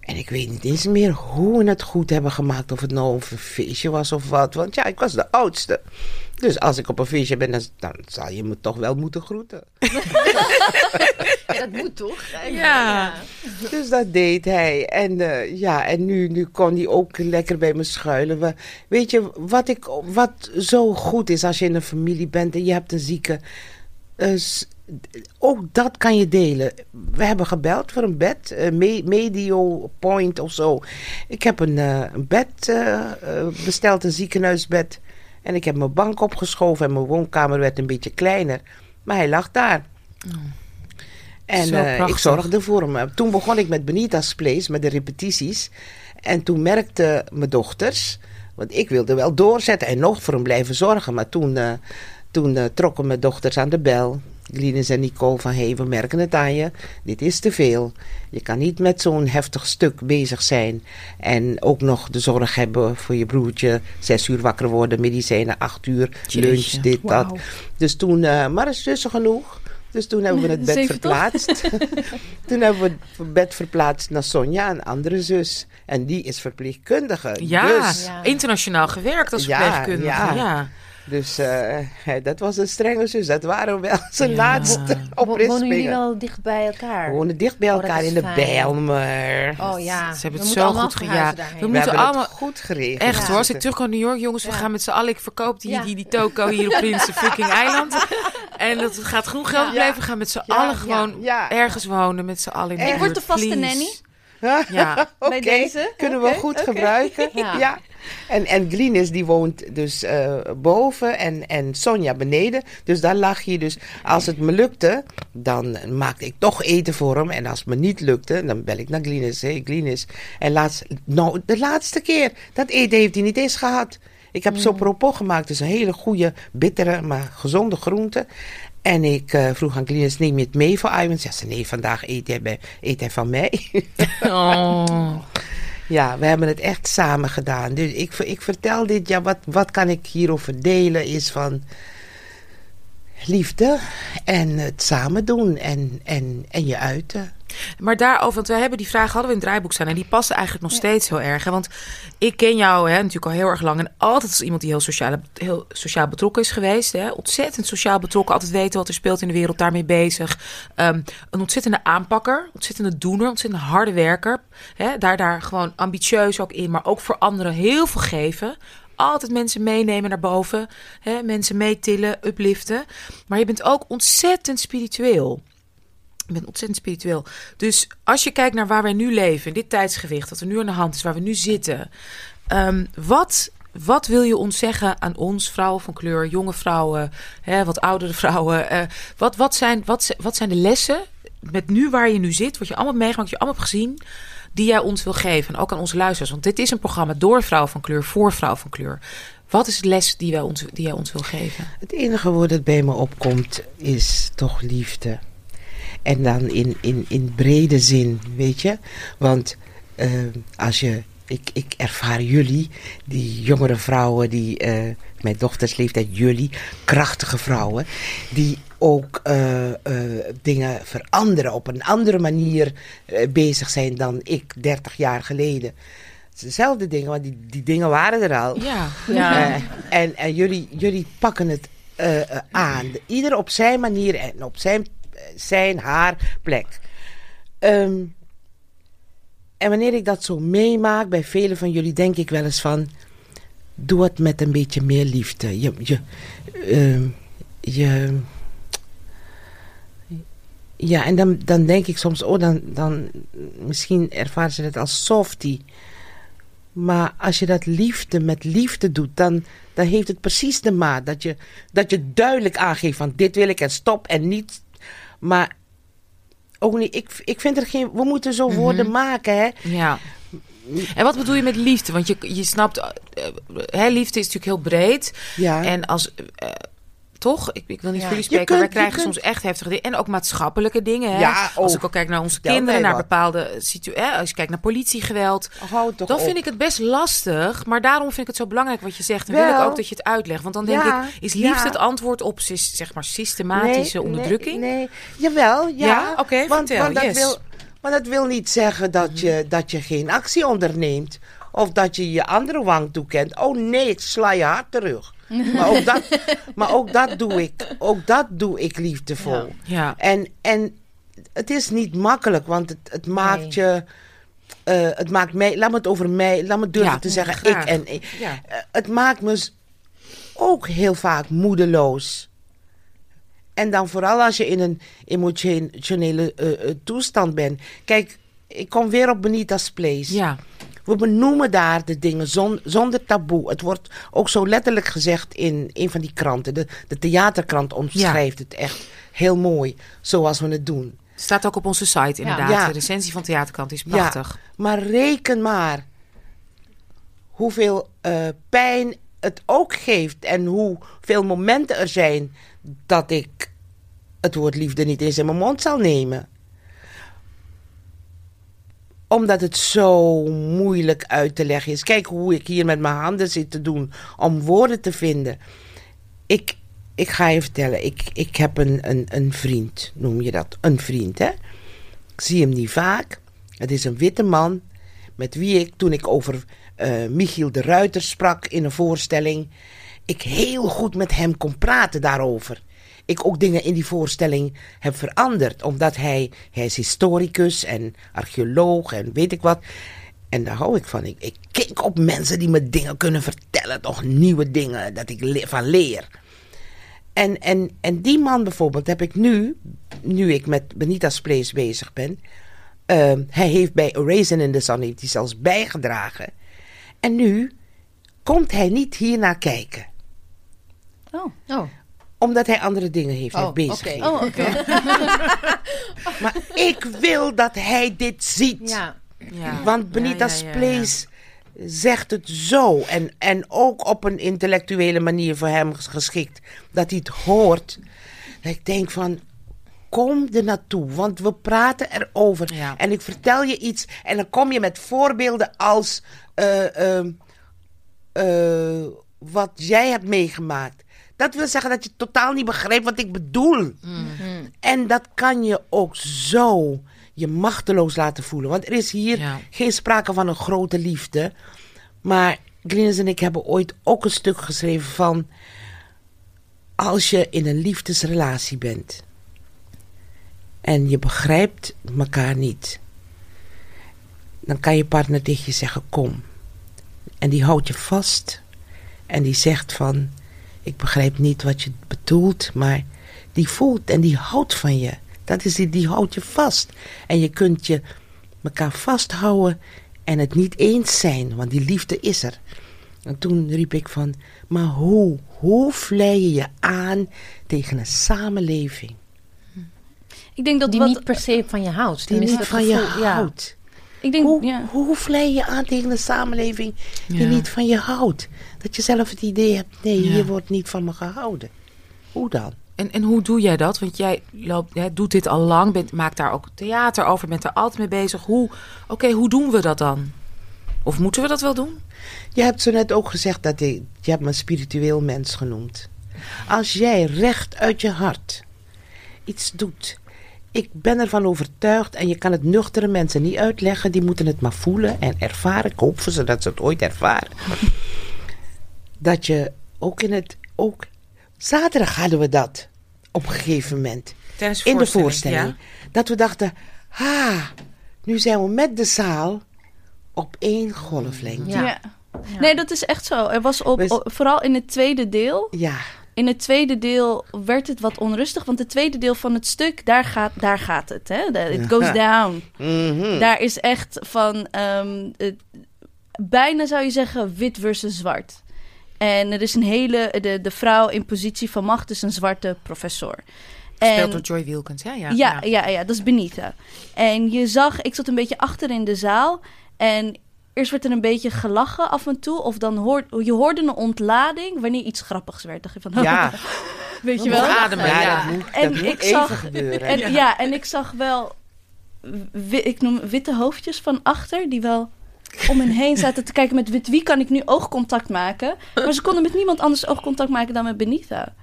En ik weet niet eens meer hoe we het goed hebben gemaakt. Of het nou een feestje was of wat. Want ja, ik was de oudste. Dus als ik op een feestje ben, dan, dan zal je me toch wel moeten groeten. Ja, dat moet toch? Ja. Dus dat deed hij. En eh, ja, en nu, nu kon hij ook lekker bij me schuilen. We, weet je, wat, ik, wat zo goed is als je in een familie bent en je hebt een zieke. eh, ook dat kan je delen. We hebben gebeld voor een bed, me- Medio Point of zo. Ik heb een, eh, een bed eh, besteld, een ziekenhuisbed. En ik heb mijn bank opgeschoven en mijn woonkamer werd een beetje kleiner. Maar hij lag daar. En Zo eh, ik zorgde voor hem. Toen begon ik met Benita's Place, met de repetities. En toen merkten mijn dochters, want ik wilde wel doorzetten en nog voor hem blijven zorgen. Maar toen, toen trokken mijn dochters aan de bel. Linus en Nicole van, we merken het aan je. Dit is te veel. Je kan niet met zo'n heftig stuk bezig zijn. En ook nog de zorg hebben voor je broertje. Zes uur wakker worden, medicijnen, acht uur, lunch, Jeetje, dit, dat. Dus toen, eh, maar is tussen genoeg. Dus toen hebben we het bed Zeven verplaatst. toen hebben we het bed verplaatst naar Sonja, een andere zus. En die is verpleegkundige. Ja, Dus, Ja. internationaal gewerkt als Ja, verpleegkundige. ja. Ja. Dus eh, dat was een strenge zus. Dat waren wel zijn Ja. laatste Wo- Wonen jullie wel dicht bij elkaar? We wonen dicht bij Oh, elkaar in de fijn. Bijlmer. Oh ja. Ze hebben We het moeten zo allemaal goed gejaagd. We We moeten hebben allemaal... het goed geregeld. Echt Ja. hoor, als ik terugkom naar New York, jongens, we gaan met z'n allen. Ik verkoop die, Ja. die, die toko hier op Prinsen fucking eiland. En dat gaat genoeg geld Ja. blijven. We gaan met z'n Ja, allen gewoon ja. ergens wonen met z'n allen in de Ik word de vaste nanny. Ja, Oké, deze? kunnen we goed gebruiken. Ja. En, en Glynis die woont dus eh, boven en, en Sonja beneden. Dus daar lag je dus. Als het me lukte, dan maakte ik toch eten voor hem. En als het me niet lukte, dan bel ik naar Glynis. Hé, Glynis. En laatst, nou, de laatste keer, dat eten heeft hij niet eens gehad. Ik heb sopropot gemaakt, dus een hele goede, bittere, maar gezonde groente. En ik eh, vroeg aan Glynis, neem je het mee voor Iwan? Ze zei, nee, vandaag eet hij, bij, eet hij van mij. oh. Ja, we hebben het echt samen gedaan. Dus ik, ik vertel dit, ja, wat, wat kan ik hierover delen is van liefde en het samen doen en, en, en je uiten. Maar daarover, want we hebben die vraag hadden we in het draaiboek staan en die passen eigenlijk nog steeds heel erg. Hè? Want ik ken jou hè, natuurlijk al heel erg lang en altijd als iemand die heel sociaal, heel sociaal betrokken is geweest. Hè? Ontzettend sociaal betrokken, altijd weten wat er speelt in de wereld, daarmee bezig. Ehm, een ontzettende aanpakker, ontzettende doener, ontzettend harde werker. Hè? Daar, daar gewoon ambitieus ook in, maar ook voor anderen heel veel geven. Altijd mensen meenemen naar boven, hè? mensen meetillen, upliften. Maar je bent ook ontzettend spiritueel. Je bent ontzettend spiritueel. Dus als je kijkt naar waar wij nu leven, dit tijdsgewicht, wat er nu aan de hand is, waar we nu zitten. ehm, wat, wat wil je ons zeggen aan ons, vrouwen van kleur, jonge vrouwen, hè, wat oudere vrouwen? eh, wat, wat, zijn, wat, wat zijn de lessen met nu waar je nu zit, wat je allemaal meegemaakt, wat je allemaal hebt gezien, die jij ons wil geven? En ook aan onze luisteraars. Want dit is een programma door vrouwen van kleur, voor vrouwen van kleur. Wat is de les die, wij ons, die jij ons wil geven? Het enige woord dat bij me opkomt is toch liefde. En dan in, in, in brede zin, weet je. Want eh, als je, ik, ik ervaar jullie, die jongere vrouwen, die, eh, mijn dochters leeftijd, jullie, krachtige vrouwen, die ook eh, eh, dingen veranderen, op een andere manier bezig zijn dan ik 30 jaar geleden. Het is dezelfde dingen, want die, die dingen waren er al. Ja, Eh, en en jullie, jullie pakken het aan. Ieder op zijn manier en op zijn, zijn haar plek. Ehm, en wanneer ik dat zo meemaak bij velen van jullie, denk ik wel eens van... Doe het met een beetje meer liefde. Je, je, ehm, je, ja, en dan, dan denk ik soms, oh, dan, dan misschien ervaren ze het als softie. Maar als je dat liefde met liefde doet, dan, dan heeft het precies de maat. Dat je, dat je duidelijk aangeeft van dit wil ik en stop en niet. Maar ook niet, ik, ik vind er geen. We moeten zo woorden maken, hè? Ja. En wat bedoel je met liefde? Want je, je snapt, eh, hè, liefde is natuurlijk heel breed. Ja. En als. Toch? Ik, ik wil niet Ja. voor jullie spreken. kunt- wij krijgen kunt- soms echt heftige dingen. En ook maatschappelijke dingen. Hè? Ja, Als ik ook kijk naar onze kinderen, naar wat. bepaalde situaties. Als je kijkt naar politiegeweld. Toch Dan op. vind ik het best lastig. Maar daarom vind ik het zo belangrijk wat je zegt. En wil ik ook dat je het uitlegt. Want dan denk Ja, ik, is liefde ja. het antwoord op zeg maar systematische Nee, onderdrukking? Nee, nee. Jawel, ja. Ja? Oké, want, vertel, want dat yes. wil, maar dat wil niet zeggen dat, je, dat je geen actie onderneemt. Of dat je je andere wang toekent. Oh nee, ik sla je hard terug. Maar ook dat, maar ook dat doe ik. Ook dat doe ik liefdevol. Ja. En, en het is niet makkelijk, want het, het maakt Nee. je. eh, het maakt mij, laat me het over mij, laat me durven Ja, te zeggen, graag. ik en ik. Ja. Eh, het maakt me ook heel vaak moedeloos. En dan vooral als je in een emotionele eh, toestand bent. Kijk, ik kom weer op Benita's Place. Ja. We benoemen daar de dingen zon- zonder taboe. Het wordt ook zo letterlijk gezegd in een van die kranten. De, de theaterkrant omschrijft het echt heel mooi, zoals we het doen. Staat ook op onze site inderdaad. Ja. De recensie van Theaterkant is prachtig. Maar reken maar hoeveel eh, pijn het ook geeft en hoeveel momenten er zijn dat ik het woord liefde niet eens in mijn mond zal nemen. Omdat het zo moeilijk uit te leggen is. Kijk hoe ik hier met mijn handen zit te doen om woorden te vinden. Ik, ik ga je vertellen, ik, ik heb een, een, een vriend, noem je dat? Een vriend, hè? Ik zie hem niet vaak. Het is een witte man met wie ik, toen ik over eh, Michiel de Ruiter sprak in een voorstelling, ik heel goed met hem kon praten daarover. Ik ook dingen in die voorstelling heb veranderd, omdat hij, hij is historicus en archeoloog en weet ik wat. En daar hou ik van. Ik, ik kijk op mensen die me dingen kunnen vertellen, toch nieuwe dingen, dat ik van leer. En, en, en die man bijvoorbeeld heb ik nu, nu ik met Benita's Place bezig ben. ehm, hij heeft bij A Raisin in the Sun heeft hij zelfs bijgedragen. En nu komt hij niet hier naar kijken. Oh. Oh, Omdat hij andere dingen heeft, Oh, heeft bezig. Oh, oké. Maar ik wil dat hij dit ziet. ja. Ja. Want Benita's ja. Place zegt het zo. En, en ook op een intellectuele manier voor hem ges- geschikt. Dat hij het hoort. Dat ik denk van, kom er naartoe. Want we praten erover. Ja. En ik vertel je iets. En dan kom je met voorbeelden als... eh, ehm, eh, wat jij hebt meegemaakt. Dat wil zeggen dat je totaal niet begrijpt wat ik bedoel. En dat kan je ook zo je machteloos laten voelen. Want er is hier Ja. geen sprake van een grote liefde. Maar Glynis en ik hebben ooit ook een stuk geschreven van... Als je in een liefdesrelatie bent... en je begrijpt elkaar niet... dan kan je partner tegen je zeggen, kom. En die houdt je vast... En die zegt van, ik begrijp niet wat je bedoelt, maar die voelt en die houdt van je. Dat is die, die houdt je vast. En je kunt je elkaar vasthouden en het niet eens zijn, want die liefde is er. En toen riep ik van, maar hoe, hoe vlei je je aan tegen een samenleving Ik denk dat Die wat, niet per se van je houdt. die niet van je ja. Ik denk, Hoe, ja. hoe vlei je aan tegen een samenleving die Ja. niet van je houdt? Dat je zelf het idee hebt, nee, Ja. hier wordt niet van me gehouden. Hoe dan? En, en hoe doe jij dat? Want jij loopt, hè, doet dit al lang, bent, maakt daar ook theater over, bent er altijd mee bezig. Hoe, oké, hoe doen we dat dan? Of moeten we dat wel doen? Je hebt zo net ook gezegd dat ik, je hebt me een spiritueel mens genoemd. Als jij recht uit je hart iets doet. Ik ben ervan overtuigd en je kan het nuchtere mensen niet uitleggen. Die moeten het maar voelen en ervaren. Ik hoop voor ze dat ze het ooit ervaren. Dat je ook in het... Ook, zaterdag hadden we dat op een gegeven moment. Tijdens in de voorstelling. ja? Dat we dachten, ha, nu zijn we met de zaal op één golflengte. Ja. Ja. Nee, dat is echt zo. Er was op, op- vooral in het tweede deel. ja. In het tweede deel werd het wat onrustig. Want het tweede deel van het stuk, daar gaat, daar gaat het. Hè? It goes down. Mhm. Daar is echt van... ehm, het- bijna zou je zeggen wit versus zwart. En er is een hele, de, de vrouw in positie van macht is een zwarte professor. Gespeeld door Joy Wilkins, hè? Ja, ja, ja. ja, dat is Benita. En je zag, ik zat een beetje achter in de zaal. En eerst werd er een beetje gelachen af en toe. Of dan hoorde je hoorde een ontlading wanneer iets grappigs werd. Dacht je van, Ja, weet je wel? ademen, ja, ja. dat moet, En dat moet ik even zag- gebeuren. En, ja. en ik zag wel, ik noem witte hoofdjes van achter, die wel om hen heen zaten te kijken met met wie kan ik nu oogcontact maken. Maar ze konden met niemand anders oogcontact maken dan met Benita.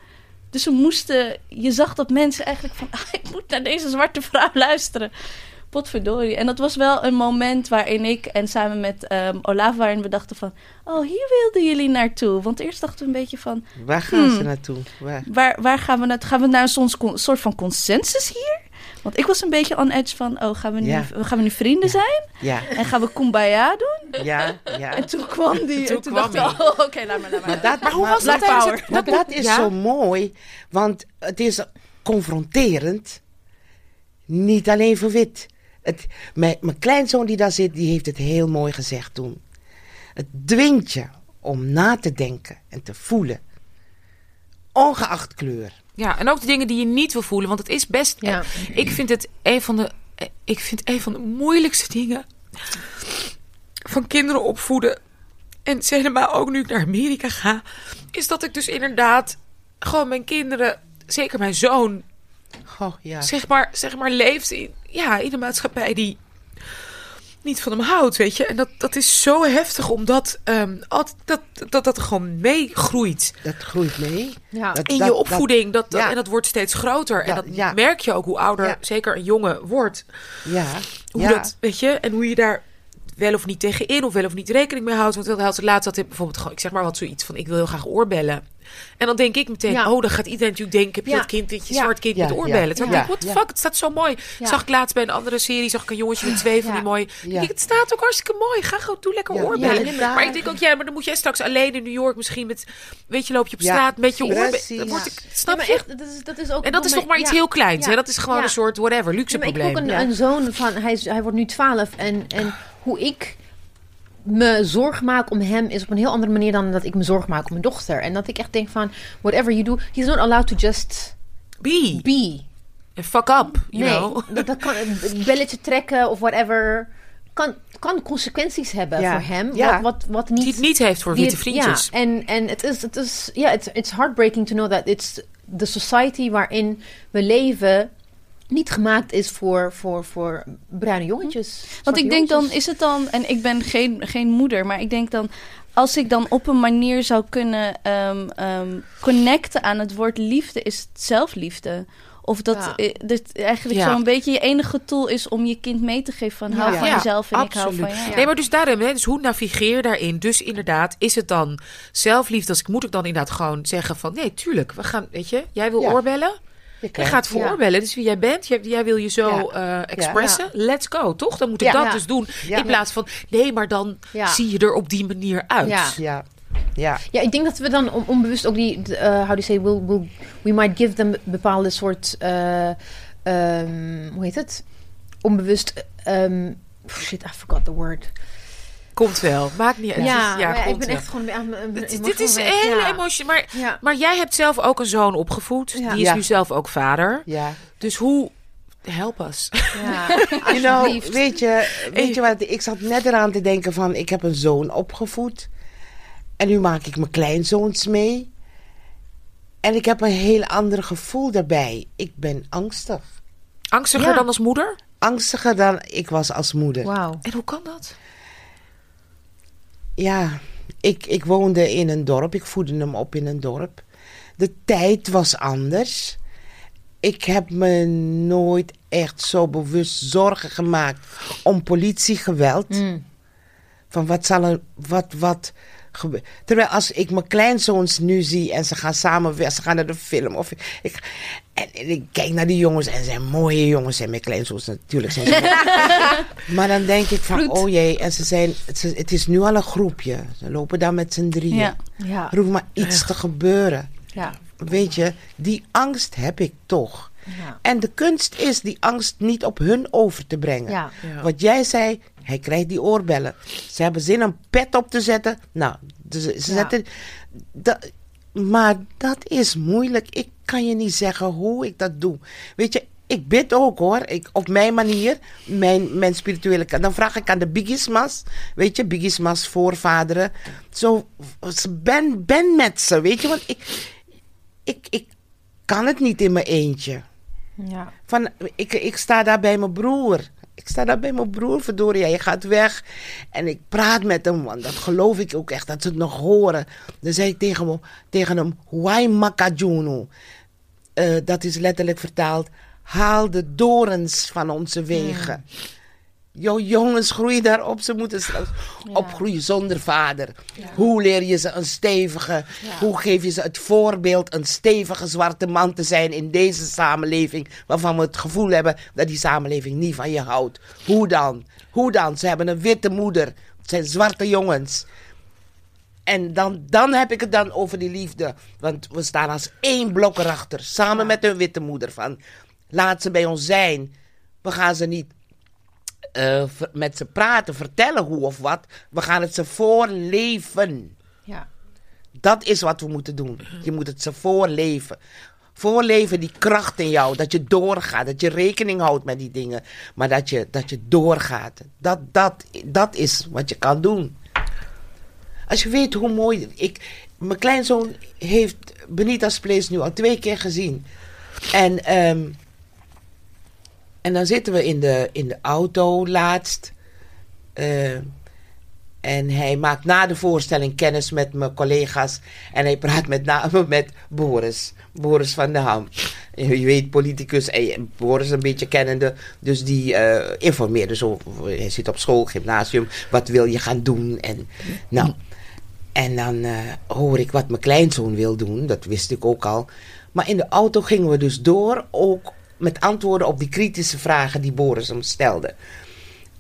Dus ze moesten, je zag dat mensen eigenlijk van, ah, ik moet naar deze zwarte vrouw luisteren. Potverdorie. En dat was wel een moment waarin ik en samen met ehm Olaf waarin we dachten van, oh, hier wilden jullie naartoe. Want eerst dachten we een beetje van, Waar gaan ze Hmm. naartoe? Waar? Waar, waar gaan we naar? Gaan we naar een soort van consensus hier? Want ik was een beetje on edge van, oh, gaan we nu, Ja. gaan we nu vrienden zijn? Ja, En gaan we kumbaya doen? ja, ja. En toen kwam die. Toen en toen kwam dacht ik, oh, oké, laat maar, laat maar. Maar, dat, Maar hoe was dat tijdens Power. het- dat is Ja? zo mooi, want het is confronterend. Niet alleen voor wit. Het, mijn, mijn kleinzoon die daar zit, die heeft het heel mooi gezegd toen. Het dwingt je om na te denken en te voelen. Ongeacht kleur. Ja, en ook de dingen die je niet wil voelen. Want het is best... Ja. Ik vind het een van de... Ik vind een van de moeilijkste dingen... van kinderen opvoeden... en helemaal ook nu ik naar Amerika ga... is dat ik dus inderdaad... gewoon mijn kinderen... zeker mijn zoon... Oh, ja. zeg maar, zeg maar leeft in, ja, in een maatschappij die niet van hem houdt, weet je. En dat, dat is zo heftig, omdat ehm, altijd, dat, dat dat er gewoon meegroeit Dat groeit mee. Ja. Dat- in dat- je dat- opvoeding. Dat, dat- ja. En dat wordt steeds groter. en Dat- dat ja. merk je ook hoe ouder, Ja. zeker een jongen, wordt. ja, Hoe ja. dat, weet je, en hoe je daar wel of niet tegenin of wel of niet rekening mee houdt. Want hij had laatst had hij bijvoorbeeld gewoon, ik zeg maar wat zoiets van, ik wil heel graag oorbellen. En dan denk ik meteen, Ja. oh, dan gaat iedereen natuurlijk denken, heb je Ja. dat kind, dat je Ja. zwart kind Ja, met oorbellen. ja. Terwijl ik denk, what the Ja. fuck, het staat zo mooi. Ja. Zag ik laatst bij een andere serie, zag ik een jongetje met twee van Ja. die mooie. Ja. Ik denk, het staat ook hartstikke mooi. Ga gewoon, doe lekker Ja. oorbellen. Maar ik denk ook, ja, maar dan moet jij straks alleen in New York misschien met, weet je, loop je op Ja, straat met je oorbellen. Dan snap je? echt, dat is, dat is ook En dat is toch maar iets ja. heel kleins, Ja. hè? Dat is gewoon Ja. een soort whatever, luxe maar ik heb probleem. ook een, zoon van, hij, is, hij wordt nu 12 en, en hoe ik me zorg maak om hem is op een heel andere manier dan dat ik me zorg maak om mijn dochter. En dat ik echt denk van, whatever you do, he's not allowed to just Be. be. And fuck up, you nee, know? dat, dat kan een belletje trekken of whatever. Kan, kan consequenties hebben Ja. voor hem. Ja. Wat, wat, wat niet Die het niet heeft voor witte vriendjes. Ja, en, en het is, het is, ja, it's, it's heartbreaking to know that it's the society waarin we leven niet gemaakt is voor, voor, voor bruine jongetjes. Want zwarte ik denk dan, is het dan, en ik ben geen, geen moeder, maar ik denk dan, als ik dan op een manier zou kunnen ehm, ehm, connecten aan het woord liefde, is het zelfliefde. Of dat Ja. eh, dit eigenlijk Ja. zo'n beetje je enige tool is om je kind mee te geven van hou Ja. van jezelf en ik hou van jou. Nee, maar dus daarom, hè, dus hoe navigeer je daarin? Dus inderdaad, is het dan zelfliefde? Als ik moet ik dan inderdaad gewoon zeggen van, nee, tuurlijk, we gaan, weet je, jij wil Ja. oorbellen, Je gaat voor Ja. oorbellen, dus wie jij bent, jij, jij wil je zo Ja. eh, expressen, let's go, toch? Dan moet ik Ja. dat Ja. dus doen, Ja. in plaats van, nee, maar dan Ja. zie je er op die manier uit. Ja. Ja, ja. Ja, ik denk dat we dan on- onbewust ook die, eh, how do you say, we'll, we'll, we might give them bepaalde soort, eh, ehm, hoe heet het? Onbewust, ehm, shit, I forgot the word. Komt wel, maakt niet uit. Ja, ja ik ben wel. echt gewoon aan Dit, dit is een emotional hele wreck, ja. emotie, maar, Ja. maar jij hebt zelf ook een zoon opgevoed, Ja. die is Ja. nu zelf ook vader. ja. Dus hoe, help us. Ja, You know, alsjeblieft. weet je, weet je wat, ik zat net eraan te denken van, ik heb een zoon opgevoed. En nu maak ik mijn kleinzoons mee. En ik heb een heel ander gevoel daarbij. Ik ben angstig. Angstiger Ja. dan als moeder? Angstiger dan ik was als moeder. Wauw. En hoe kan dat? Ja, ik, ik woonde in een dorp. Ik voedde hem op in een dorp. De tijd was anders. Ik heb me nooit echt zo bewust zorgen gemaakt om politiegeweld. Mm. Van wat zal er, wat, wat gebeurt. Terwijl als ik mijn kleinzoons nu zie en ze gaan samen ze gaan naar de film. Of ik, en, en ik kijk naar die jongens en ze zijn mooie jongens. En mijn kleinzoons natuurlijk zijn ze mooi. Maar dan denk ik van, oh jee, en ze zijn, ze, het is nu al een groepje. Ze lopen daar met z'n drieën. Ja. Ja, Er hoeft maar iets te gebeuren. ja. Weet je, die angst heb ik toch. Ja. En de kunst is die angst niet op hun over te brengen. Ja. Ja. Wat jij zei, hij krijgt die oorbellen. Ze hebben zin een pet op te zetten. Nou, dus ze Ja. zetten. Dat, maar dat is moeilijk. Ik kan je niet zeggen hoe ik dat doe. Weet je, ik bid ook hoor. Ik, op mijn manier, mijn, mijn spirituele kant. Dan vraag ik aan de Bigismas. Weet je, Bigismas voorvaderen. Zo, ben, ben met ze. Weet je, want ik, ik, ik kan het niet in mijn eentje. Ja. Van, ik, ik sta daar bij mijn broer. Ik sta daar bij mijn broer, verdorie. Je gaat weg. En ik praat met hem, want dat geloof ik ook echt, dat ze het nog horen. Dan zei ik tegen hem, tegen hem Huay Makajunu. Eh, dat is letterlijk vertaald, haal de dorens van onze wegen. Jouw jongens groeien daarop. Ze moeten straks opgroeien zonder vader. Hoe leer je ze een stevige... Hoe geef je ze het voorbeeld een stevige zwarte man te zijn in deze samenleving... waarvan we het gevoel hebben dat die samenleving niet van je houdt. Hoe dan? Hoe dan? Ze hebben een witte moeder. Het zijn zwarte jongens. En dan, dan heb ik het dan over die liefde. Want we staan als één blok erachter. Samen met hun witte moeder. Van, laat ze bij ons zijn. We gaan ze niet eh, met ze praten, vertellen hoe of wat. We gaan het ze voorleven. Ja. Dat is wat we moeten doen. Je moet het ze voorleven. Voorleven die kracht in jou. Dat je doorgaat. Dat je rekening houdt met die dingen. Maar dat je, dat je doorgaat. Dat, dat, dat is wat je kan doen. Als je weet hoe mooi. Ik, mijn kleinzoon heeft Benita's Place nu al twee keer gezien. En, ehm, en dan zitten we in de, in de auto laatst. Eh, en hij maakt na de voorstelling kennis met mijn collega's. En hij praat met name met Boris. Boris van der Ham. Je weet, politicus. En Boris een beetje kennende. Dus die eh, informeerde zo. Hij zit op school, gymnasium. Wat wil je gaan doen? En, nou, en dan eh, hoor ik wat mijn kleinzoon wil doen. Dat wist ik ook al. Maar in de auto gingen we dus door. Ook met antwoorden op die kritische vragen die Boris hem stelde.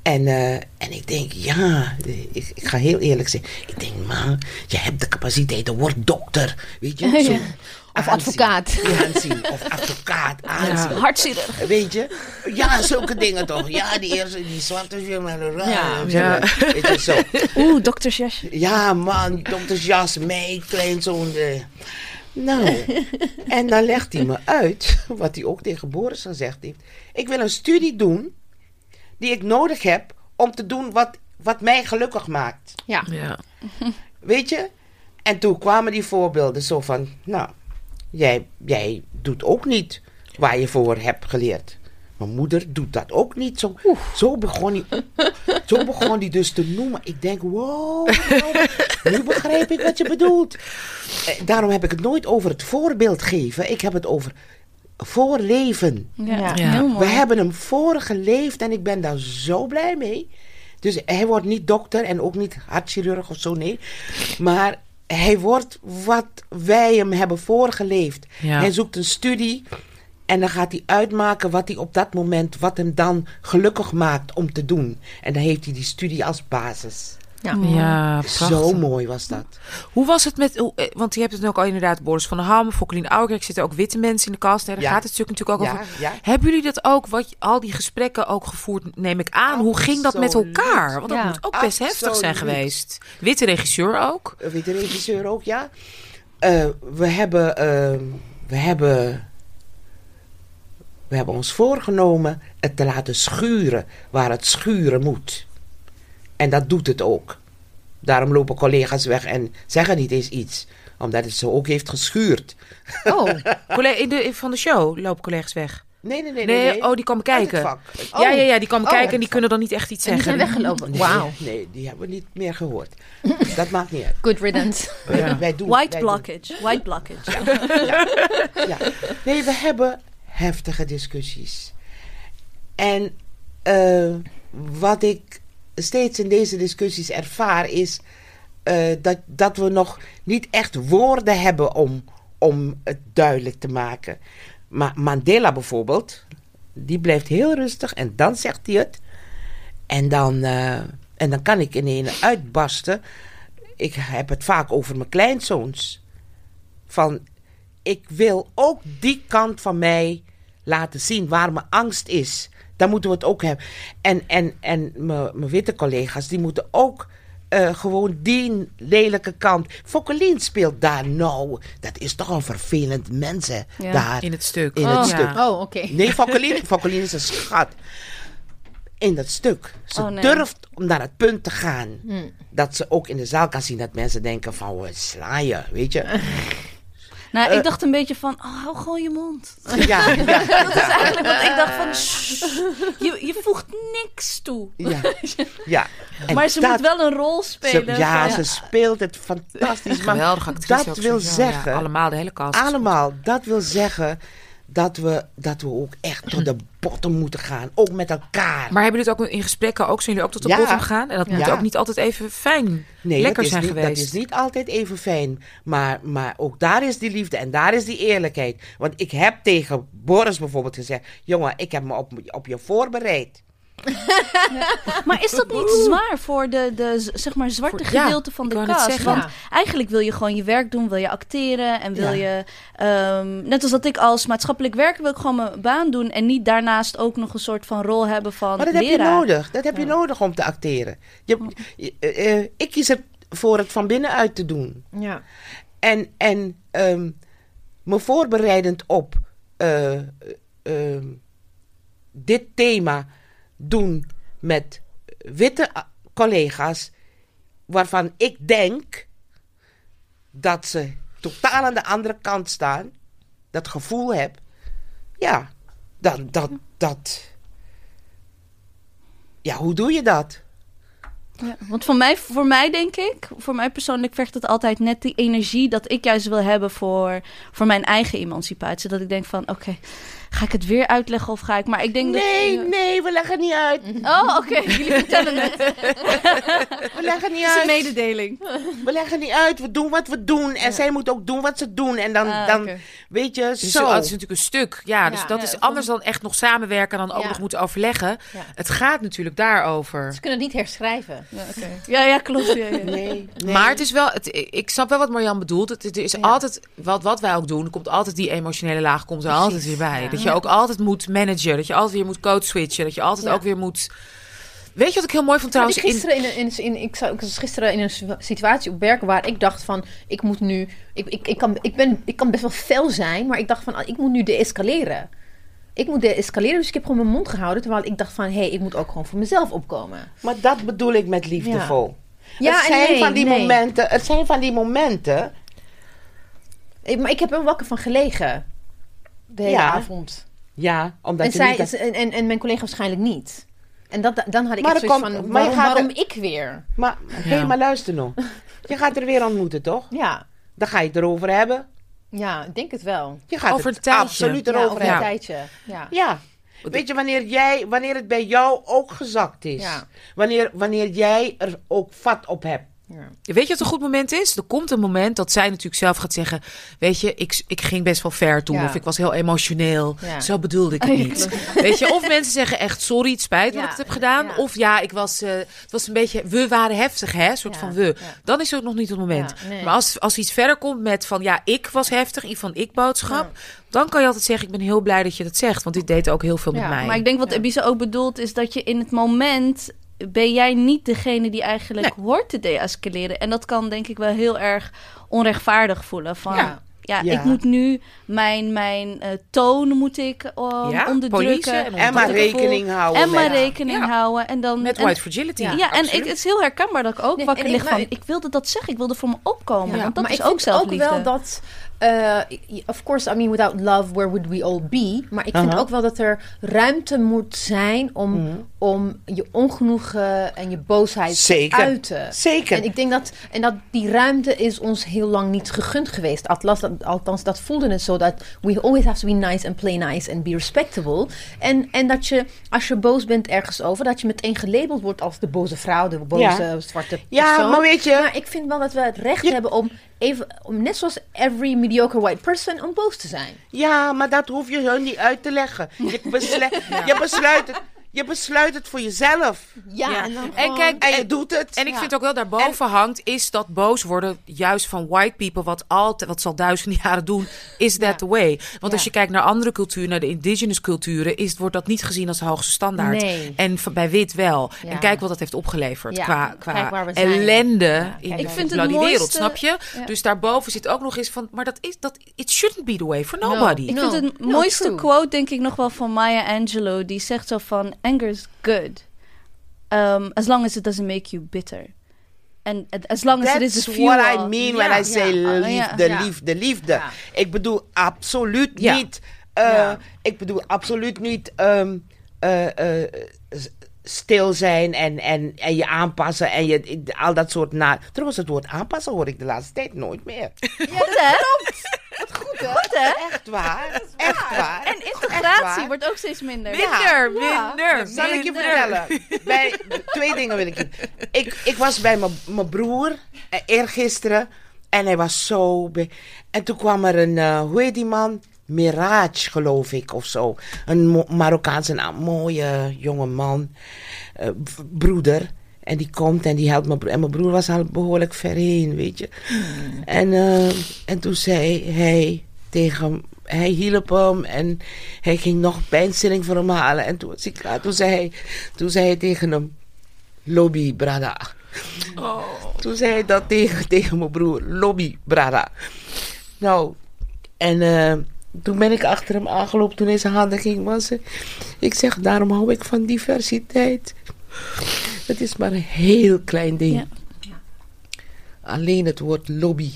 En, eh, en ik denk, ja, ik, ik ga heel eerlijk zijn. Ik denk, man, je hebt de capaciteiten, word dokter. Weet je? Zo, Ja. Of aanzien. advocaat. Ja, aanzien. Of advocaat, aanzien. Hartzitter. Weet je? Ja, zulke dingen toch. Ja, die eerste, die zwarte. Ja. Ja. Weet je, zo. Oeh, doktersjasje. Ja, man, doktersjas, mee, kleinzoon. Nou, en dan legt hij me uit, wat hij ook tegen Boris gezegd heeft. Ik wil een studie doen die ik nodig heb om te doen wat, wat mij gelukkig maakt. Ja. Ja. Weet je? En toen kwamen die voorbeelden zo van, nou, jij, jij doet ook niet waar je voor hebt geleerd. Mijn moeder doet dat ook niet. Zo, zo, begon hij, zo begon hij dus te noemen. Ik denk, wow, nou, nu begrijp ik wat je bedoelt. Eh, Daarom heb ik het nooit over het voorbeeld geven. Ik heb het over voorleven. Ja, Ja. heel mooi. We hebben hem voorgeleefd en ik ben daar zo blij mee. Dus hij wordt niet dokter en ook niet hartchirurg of zo, nee. Maar hij wordt wat wij hem hebben voorgeleefd. Ja. Hij zoekt een studie en dan gaat hij uitmaken wat hij op dat moment, wat hem dan gelukkig maakt om te doen. En dan heeft hij die studie als basis. Ja. Ja, Zo mooi was dat. Hoe was het met, eh, want je hebt het ook al inderdaad, Boris van der Ham, Fokkelien Ouwerkerk, zitten ook witte mensen in de kast. Hè? Daar Ja. gaat het stuk natuurlijk ook Ja, over. ja. Hebben jullie dat ook, wat, al die gesprekken ook gevoerd, neem ik aan? Hoe ging dat met elkaar? Want dat Ja. moet ook best heftig zijn geweest. Witte regisseur ook. De regisseur ook, ja. Eh, we hebben, eh, we hebben, we hebben ons voorgenomen het te laten schuren waar het schuren moet. En dat doet het ook. Daarom lopen collega's weg en zeggen niet eens iets. Omdat het ze ook heeft geschuurd. Oh, collega, in de, van de show lopen collega's weg. Nee, nee, nee. Nee, nee, oh, die komen kijken. Ja, ja, ja, die komen Oh, kijken en die kunnen dan niet echt iets En die zeggen. zijn weggelopen. Nee, Wauw. Nee, die hebben we niet meer gehoord. dat maakt niet uit. Good riddance. Wij, Ja. wij doen, White wij doen. blockage. White blockage. ja. Nee, we hebben heftige discussies. En eh, wat ik steeds in deze discussies ervaar is eh, dat, dat we nog niet echt woorden hebben om, om het duidelijk te maken. Maar Mandela bijvoorbeeld, die blijft heel rustig en dan zegt hij het. En dan, eh, en dan kan ik ineens uitbarsten. Ik heb het vaak over mijn kleinzoons. Van, ik wil ook die kant van mij laten zien waar mijn angst is. Dan moeten we het ook hebben. En, en, en mijn mijn witte collega's, die moeten ook eh, gewoon die lelijke kant. Fokkelien speelt daar nou. Dat is toch een vervelend mens, hè? Ja. Daar. In het stuk. In het Ja. stuk. Oh, oké. Nee, Fokkelien, Fokkelien is een schat. In dat stuk. Ze Oh, nee. durft om naar het punt te gaan. Hm. Dat ze ook in de zaal kan zien dat mensen denken van, wat sla je, weet je? Nou, Eh. ik dacht een beetje van, oh, hou gewoon je mond. Ja, ja, Dat is eigenlijk wat ik dacht van, shh, je, je voegt niks toe. ja. ja. En maar ze dat- moet wel een rol ze- spelen. ja, van- ze speelt het fantastisch. Maar Geweldige actrice. dat wil zeggen, allemaal, de hele cast. allemaal, dat wil zeggen dat we, dat we ook echt tot de bottom moeten gaan. Ook met elkaar. Maar hebben jullie het ook in gesprekken ook, zijn jullie ook tot de Ja. bottom gaan? En dat moet ook niet altijd even fijn, Nee, lekker zijn niet, geweest. Dat is niet altijd even fijn. Maar, maar ook daar is die liefde en daar is die eerlijkheid. Want ik heb tegen Boris bijvoorbeeld gezegd: jongen, ik heb me op, op je voorbereid. Maar is dat niet zwaar voor de, de zeg maar, zwarte Voor- ja, gedeelte van de zeggen. Want eigenlijk wil je gewoon je werk doen, wil je acteren en wil Ja. je... ehm, net als dat ik als maatschappelijk werker wil ik gewoon mijn baan doen... en niet daarnaast ook nog een soort van rol hebben van Maar dat heb je nodig. Dat heb je nodig om te acteren. Je, je- eh, eh, ik kies ervoor het van binnenuit te doen. Ja. En, en ehm, me voorbereidend op eh, eh, ehm, dit thema doen met witte a- collega's, waarvan ik denk dat ze totaal aan de andere kant staan, dat gevoel heb, ja, dan dat, dat. Ja, hoe doe je dat? Want voor mij, voor mij denk ik, voor mij persoonlijk vergt het altijd net die energie dat ik juist wil hebben voor, voor mijn eigen emancipatie. Dat ik denk van, oké, ga ik het weer uitleggen of ga ik... Maar ik denk Nee, dat... nee, we leggen niet uit. Oh, oké, jullie vertellen het. We leggen niet Het is een uit. mededeling. We leggen niet uit, we doen wat we doen. En zij moet ook doen wat ze doen. En dan, Ah, dan weet je, Dus zo. het is natuurlijk een stuk. Ja, dus Ja. dat Ja, is dat anders dan echt nog samenwerken en dan ook Ja. nog moeten overleggen. Ja. Het gaat natuurlijk daarover. Ze kunnen het niet herschrijven. Ja, oké. ja, ja, klopt. Ja, ja. Nee, nee. Maar het is wel, het, ik snap wel wat Marjan bedoelt. Het, het is Ja. altijd, wat, wat wij ook doen, komt altijd die emotionele laag komt er altijd weer bij. Dat je ook altijd moet managen, dat je altijd weer moet code switchen, dat je altijd Ja. ook weer moet... Weet je wat ik heel mooi vond trouwens? gisteren in, een- in, in, ik, zou, ik was gisteren in een situa- situatie op werk waar ik dacht van, ik moet nu, ik, ik, ik, kan, ik, ben, ik kan best wel fel zijn, maar ik dacht van, ah, ik moet nu de-escaleren. Ik moet de-escaleren, dus ik heb gewoon mijn mond gehouden, terwijl ik dacht van, hé, hey, ik moet ook gewoon voor mezelf opkomen. Maar dat bedoel ik met liefdevol. Ja, het en zijn nee, van die nee. momenten. Het zijn van die momenten. Ik- maar ik heb er wakker van gelegen, de hele Ja. avond. Ja, omdat En, je zij, niet. en, en, en mijn collega waarschijnlijk niet. En dat, dan had ik Maar echt zoiets komt- van, maar waarom, er- ik weer? Maar, hé, maar luister nog. Je gaat er weer ontmoeten, toch? Ja, Dan ga je het erover hebben. ja, ik denk het wel. Je gaat Over het een tijdje. absoluut Ja, erover over een hebben. tijdje. Ja. Ja. Weet je, wanneer, jij, wanneer het bij jou ook gezakt is. Ja. Wanneer, wanneer jij er ook vat op hebt. Ja. weet je wat een goed moment is? Er komt een moment dat zij natuurlijk zelf gaat zeggen... Weet je, ik, ik ging best wel ver toen. Ja. Of ik was heel emotioneel. Ja. Zo bedoelde ik het niet. Weet je, of mensen zeggen echt sorry, het spijt dat ik het heb gedaan. Of ja, ik was, eh, het was een beetje... We waren heftig, hè? Een soort van we. Dan is het nog niet het moment. Nee. Maar als, als iets verder komt met van... Ja, ik was heftig, iets van ik-boodschap... Dan kan je altijd zeggen, ik ben heel blij dat je dat zegt. Want dit deed ook heel veel met mij. Maar ik denk wat. Ebisa ook bedoelt, is dat je in het moment ben jij niet degene die eigenlijk hoort te deescaleren. En dat kan denk ik wel heel erg onrechtvaardig voelen. Van, ja. Ja. Ja. ik moet nu mijn, mijn eh, toon moet ik eh, Ja, onderdrukken. en En maar rekening houden En maar met- rekening Ja. houden. En dan, Met en- white fragility. Ja, en ik, het is heel herkenbaar dat ik ook Nee, wakker lig van... maar- Ik wilde dat zeggen, ik wilde voor me opkomen. Ja, want dat maar is ik ook vind zelfliefde. ook wel dat, eh, of course, I mean, without love, where would we all be? Maar ik vind Aha. ook wel dat er ruimte moet zijn om, Mhm. om je ongenoegen en je boosheid Zeker. te uiten. Zeker. En ik denk dat, en dat die ruimte is ons heel lang niet gegund geweest. Althans, dat, althans, dat voelde het zo dat we always have to be nice and play nice and be respectable. En, en dat je, als je boos bent ergens over, dat je meteen gelabeld wordt als de boze vrouw, de boze Ja. zwarte Ja, persoon. maar weet je- Maar ik vind wel dat we het recht Je- hebben om even, om net zoals every mediocre white person, om boos te zijn. Ja, maar dat hoef je hun niet uit te leggen. Je, besle- je, besluit, het, je besluit het voor jezelf. Ja, Ja. en dan En gewoon- kijk, En je En- doet het. En ik Ja. vind ook wel daarboven hangt, is dat boos worden juist van white people, wat altijd, wat ze al duizenden jaren doen, is that Ja. the way. Want als je kijkt naar andere culturen, naar de indigenous culturen, is, wordt dat niet gezien als de hoogste standaard. Nee. En bij wit wel. Ja. En kijk wat dat heeft opgeleverd Ja. qua, qua ellende Ja. in de ik vind het bloody mooiste- wereld, snap je? Ja. Dus daarboven zit ook nog eens van, maar dat is, dat, it shouldn't be the way for No. nobody. Ik No, vind het no, mooiste quote denk ik nog wel van Maya Angelou. Die zegt zo van, anger is good. Um, as long as it doesn't make you bitter. And as long as it is That's a fuel. what I mean when Ja, I say ja, ja. liefde, Ja. liefde, liefde. Ja. Ik bedoel absoluut Ja. niet. eh, Ja. Ik bedoel absoluut niet ehm, eh, eh, s- stil zijn en, en, en je aanpassen en je, al dat soort na. Trouwens, het woord aanpassen hoor ik de laatste tijd nooit meer. Goed hè? Wat goed hè? Goed hè? Echt waar. Echt waar. En integratie waar. wordt ook steeds minder. Minder, Ja. minder. Zal ik je minder. vertellen? Bij, twee dingen wil ik je. Ik, ik was bij mijn- mijn broer eh, eergisteren en hij was zo. be- En toen kwam er een, eh, hoe heet die man? Mirage, geloof ik, of zo. Een Mo- Marokkaanse naam, mooie jonge man, eh, broeder. En die komt en die helpt mijn broer. En mijn broer was al behoorlijk ver heen, weet je. En, eh, en toen zei hij tegen hem, hij hielp hem en hij ging nog pijnstilling voor hem halen. En toen was hij klaar. Toen zei hij, toen zei hij tegen hem, lobby, brada. Toen zei hij dat tegen, tegen mijn broer, lobby, brada. Nou, en eh, toen ben ik achter hem aangelopen toen hij zijn handen ging wassen. Ik zeg, daarom hou ik van diversiteit. Het is maar een heel klein ding. Ja. Alleen het woord lobby.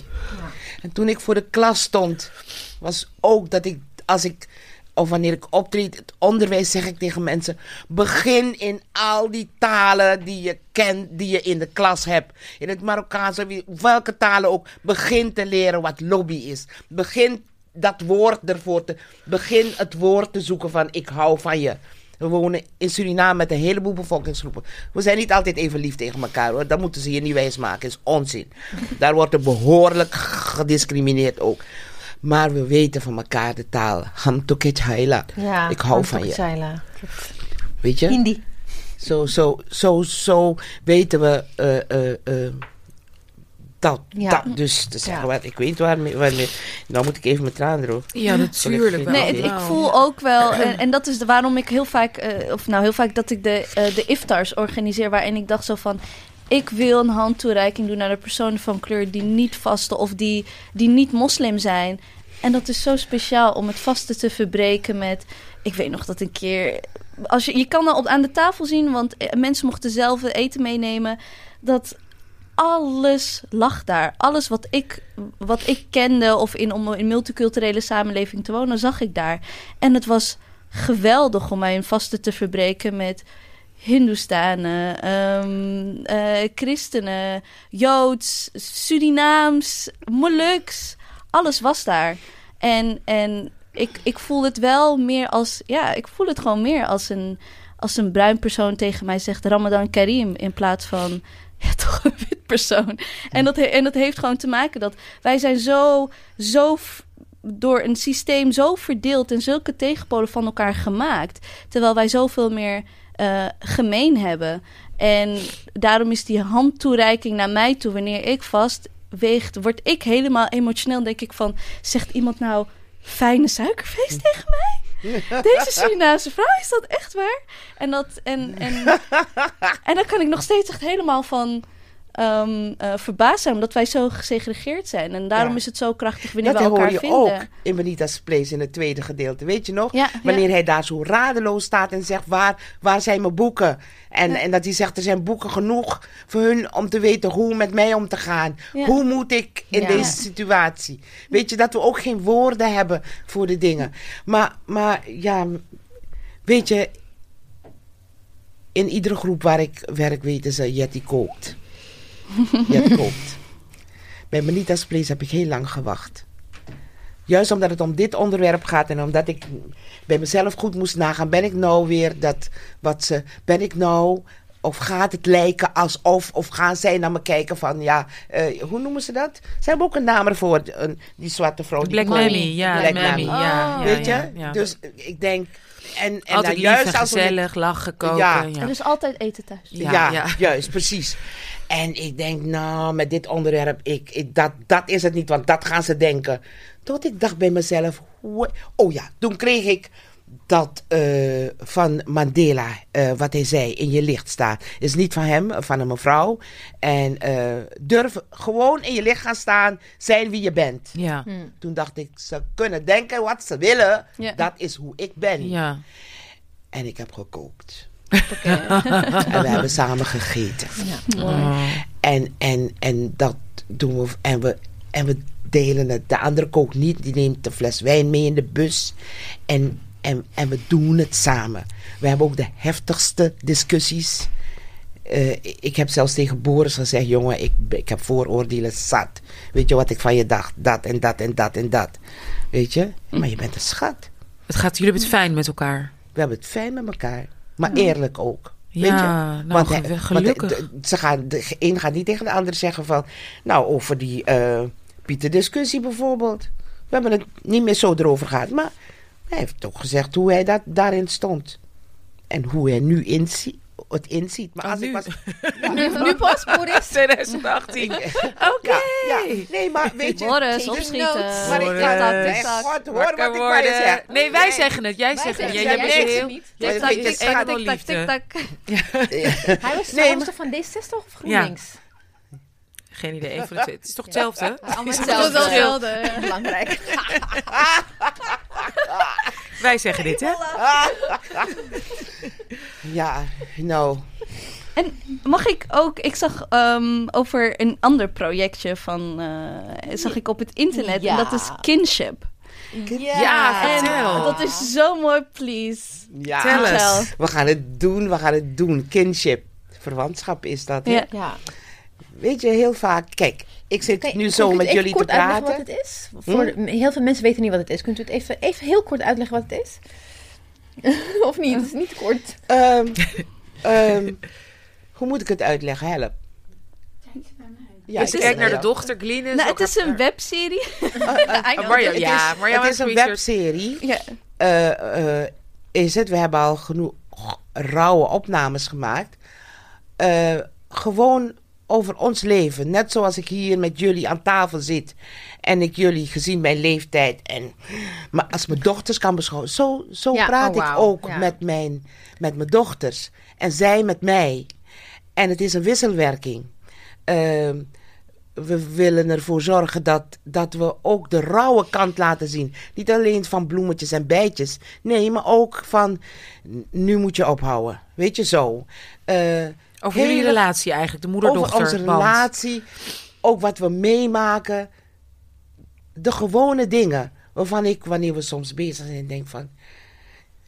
En toen ik voor de klas stond, was ook dat ik, als ik, of wanneer ik optreed, het onderwijs zeg ik tegen mensen: begin in al die talen die je kent, die je in de klas hebt. In het Marokkaans, welke talen ook. Begin te leren wat lobby is. Begin dat woord ervoor te. Begin het woord te zoeken van: ik hou van je. We wonen in Suriname met een heleboel bevolkingsgroepen. We zijn niet altijd even lief tegen elkaar hoor. Dat moeten ze je niet wijsmaken. is onzin. Daar wordt er behoorlijk gediscrimineerd ook. Maar we weten van elkaar de taal. Hamtoket Haila. Ja, Ik hou van je. Weet je? Hindi. Zo, zo, zo, zo weten we eh, eh, eh, dat, Ja. dat. Dus te zeggen, Ja. wat, ik weet waarmee, waarmee. Nou moet ik even mijn tranen drogen. Ja, natuurlijk wel. Nee, het- ik voel ook wel, en, en dat is de, waarom ik heel vaak, eh, of nou heel vaak dat ik de, eh, de iftars organiseer, waarin ik dacht zo van, ik wil een handtoereiking doen naar de personen van kleur die niet vasten of die, die niet moslim zijn. En dat is zo speciaal om het vasten te verbreken met, ik weet nog dat een keer, als je, je kan op, aan de tafel zien, want eh, mensen mochten zelf eten meenemen, dat alles lag daar. Alles wat ik, wat ik kende of in, om in multiculturele samenleving te wonen, zag ik daar. En het was geweldig om mijn vasten te verbreken met Hindoestanen, ehm, eh, christenen, Joods, Surinaams, Moluks. Alles was daar. En, en ik, ik voel het wel meer als... Ja, ik voel het gewoon meer als een, als een bruin persoon tegen mij zegt... Ramadan Karim in plaats van... Ja, toch een wit persoon. En dat, en dat heeft gewoon te maken dat wij zijn zo, zo door een systeem zo verdeeld en zulke tegenpolen van elkaar gemaakt. Terwijl wij zoveel meer eh, gemeen hebben. En daarom is die handtoereiking naar mij toe, wanneer ik vast weegt, word ik helemaal emotioneel. Denk ik van, zegt iemand nou fijne suikerfeest tegen mij? Deze Surinaamse vrouw, is dat echt waar? En, dat, en, en, en dan kan ik nog steeds echt helemaal van ehm, eh, verbaasd zijn, omdat wij zo gesegregeerd zijn. En daarom Ja. is het zo krachtig wanneer Dat we hoor elkaar je vinden. ook in Benita's Place in het tweede gedeelte. Weet je nog? Ja, Wanneer ja. hij daar zo radeloos staat en zegt: Waar, waar zijn mijn boeken? En, en dat hij zegt: Er zijn boeken genoeg voor hun om te weten hoe met mij om te gaan. Hoe moet ik in deze situatie? Weet je dat we ook geen woorden hebben voor de dingen. Maar, maar ja, weet je, in iedere groep waar ik werk weten ze: Jetty kookt. Jet kookt. Bij Benita's Place heb ik heel lang gewacht. Juist omdat het om dit onderwerp gaat en omdat ik bij mezelf goed moest nagaan, ben ik nou weer dat wat ze. Ben ik nou of gaat het lijken alsof, of gaan zij naar me kijken van, ja, eh, hoe noemen ze dat? Ze hebben ook een naam ervoor, een- die zwarte vrouw. die Black. Mammy, ja, Black Mammy, Mammy. ja, ja, Weet je? ja, ja. Dus ik denk, en, en Altijd lief juist en als we met- gezellig, lachen, koken. Ja. Ja. Er is altijd eten thuis. Ja, Ja, ja. juist, precies. En ik denk, nou, met dit onderwerp, ik, ik, dat, dat is het niet, want dat gaan ze denken. Tot ik dacht bij mezelf, oh ja, toen kreeg ik dat eh, van Mandela, eh, wat hij zei, in je licht staat. Is niet van hem, van een mevrouw. En eh, durf gewoon in je licht gaan staan, zijn wie je bent. Ja. Toen dacht ik, ze kunnen denken wat ze willen. Ja. Dat is hoe ik ben. ja. En ik heb gekookt. en we hebben samen gegeten. Oh. En, en, en dat doen we. En we, en we delen het. De andere kookt niet. Die neemt een fles wijn mee in de bus. En, en, en we doen het samen. We hebben ook de heftigste discussies. Eh, ik heb zelfs tegen Boris gezegd: jongen, ik, ik heb vooroordelen zat. Weet je wat ik van je dacht? Dat en dat en dat en dat. Weet je? Maar je bent een schat. Het gaat, jullie hebben het fijn met elkaar. We hebben het fijn met elkaar. Maar eerlijk ook. Weet Ja, je? nou, want gelukkig. de- de- ze gaan, de een gaat niet tegen de ander zeggen van... Nou, over die eh Pieter discussie bijvoorbeeld. We hebben het niet meer zo erover gehad. Maar hij heeft ook gezegd hoe hij dat, daarin stond. En hoe hij nu inzie, het inziet. Maar Oh, als nu? ik was... Nu, nu pas, Boris. 2018. Oké. Oké. Ja, ja. Nee, maar weet je... Boris, opschieten. Maar ik ga dat hoor wat ik van je zeg. Nee, wij zeggen het. Jij zegt het. Jij, het. jij Jij bent zegt heel... het niet. Maar Jij weet je, bent het gaat helemaal tik, tak, liefde. tik, tak. Hij was, Nee, hij was maar- toch van D66 of GroenLinks? Geen idee. Het is toch hetzelfde? Allemaal Is het hetzelfde. hetzelfde? Belangrijk. Wij zeggen dit, hè? Ja, nou... En mag ik ook, ik zag ehm, over een ander projectje van, eh, zag ik op het internet. Ja. En dat is kinship. Ja, En vertel. dat is zo mooi, please. Ja. Vertel. We gaan het doen, we gaan het doen. Kinship. Verwantschap is dat. hè? Ja. Ja. Weet je, heel vaak. Kijk, ik zit Kijk, nu zo met even jullie te praten. wat het is? Voor, Heel veel mensen weten niet wat het is. Kunt u het even, even heel kort uitleggen wat het is? of niet? Het is niet kort. Ehm, ehm, hoe moet ik het uitleggen? Help. Ja, ik kijkt naar de dochter. Glennis. Nou, het is een webserie. Ah, ja, het heeft is een webserie. Eh, eh, is het? We hebben al genoeg rauwe opnames gemaakt. Eh, gewoon over ons leven. Net zoals ik hier met jullie aan tafel zit. En ik jullie gezien mijn leeftijd. En, maar als mijn dochters kan beschouwen. Zo, zo Ja, praat oh, ik ook Ja. met, mijn, met mijn dochters. En zij met mij. En het is een wisselwerking. Ehm, we willen ervoor zorgen dat, dat we ook de rauwe kant laten zien. Niet alleen van bloemetjes en bijtjes. Nee, maar ook van nu moet je ophouden. Weet je zo. Eh, Over jullie hele- relatie eigenlijk, de over moeder-dochter. onze band. relatie. Ook wat we meemaken. De gewone dingen. Waarvan ik, wanneer we soms bezig zijn, denk van...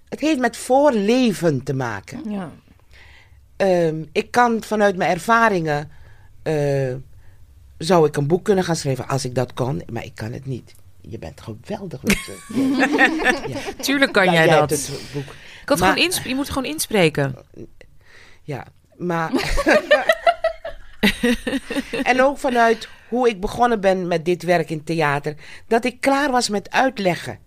Het heeft met voorleven te maken. Ja. Ehm, ik kan vanuit mijn ervaringen. eh, zou ik een boek kunnen gaan schrijven als ik dat kon, maar ik kan het niet. Je bent geweldig, ja. Tuurlijk kan jij dat. het boek. Ik had Maar- gewoon insp- je moet gewoon inspreken. Ja, maar. en ook vanuit hoe ik begonnen ben met dit werk in theater, dat ik klaar was met uitleggen.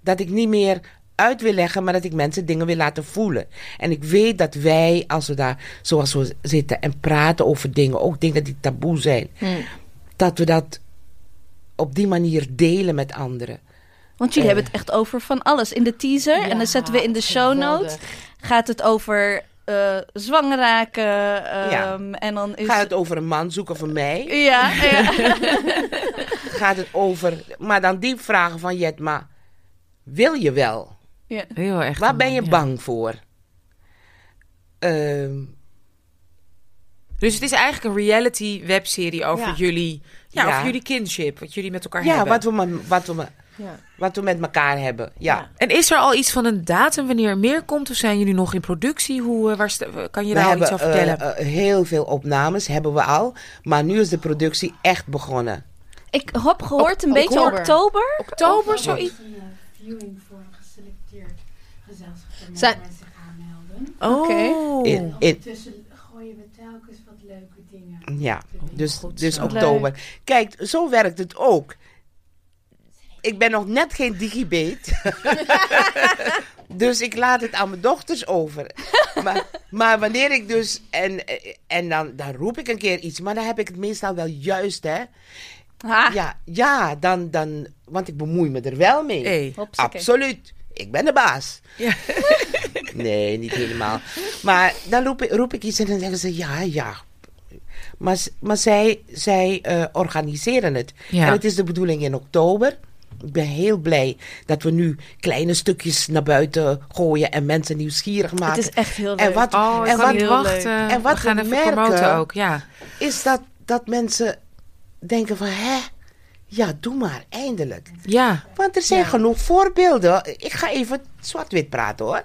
Dat ik niet meer uit wil leggen, maar dat ik mensen dingen wil laten voelen. En ik weet dat wij, als we daar zoals we zitten en praten over dingen, ook dingen die taboe zijn, dat we dat op die manier delen met anderen. Want jullie Eh. hebben het echt over van alles. In de teaser, en dan zetten we in de show notes, gaat het over eh zwanger raken. ehm, En dan is... Gaat het over een man zoeken voor mij? Ja, ja. Gaat het over, maar dan die vragen van Jetma, wil je wel? ja. Heel erg. Waar ben je ja. bang voor? Ehm, Dus het is eigenlijk een reality webserie over Ja. jullie, ja, Ja. over jullie kinship, wat jullie met elkaar ja, hebben. wat we, wat, we, Ja. Wat we met elkaar hebben. Ja. Ja. En is er al iets van een datum wanneer er meer komt? Of zijn jullie nog in productie? Hoe, eh, waar kan je We daar al hebben iets over vertellen? eh, eh, heel veel opnames, hebben we al. Maar nu is de productie echt begonnen. Ik heb gehoord een beetje oktober. oktober. Oktober, zoiets? een viewing voor een geselecteerd gezelschap. Zijn- mensen zich aanmelden. Oh. Oké. In, gooien we telkens wat leuke dingen. Ja, dus, goed dus oktober. Kijk, zo werkt het ook. Ik ben nog net geen digibate. dus ik laat het aan mijn dochters over. maar, maar wanneer ik dus... En, en dan, dan roep ik een keer iets. Maar dan heb ik het meestal wel juist, hè. Ha. Ja, ja dan, dan... Want ik bemoei me er wel mee. Hey. Absoluut. Ik ben de baas. Ja. nee, niet helemaal. Maar dan roep ik, roep ik iets en dan zeggen ze ja, ja. Maar, maar zij, zij eh, organiseren het. Ja. En het is de bedoeling in oktober. Ik ben heel blij dat we nu kleine stukjes naar buiten gooien en mensen nieuwsgierig maken. Het is echt heel leuk. en wat, Oh, en wat wachten. En wat we gaan we even merken- promoten ook, ja. is dat, dat mensen denken van, hè, ja, doe maar, eindelijk. Ja, Want er zijn genoeg voorbeelden. Ik ga even zwart-wit praten hoor.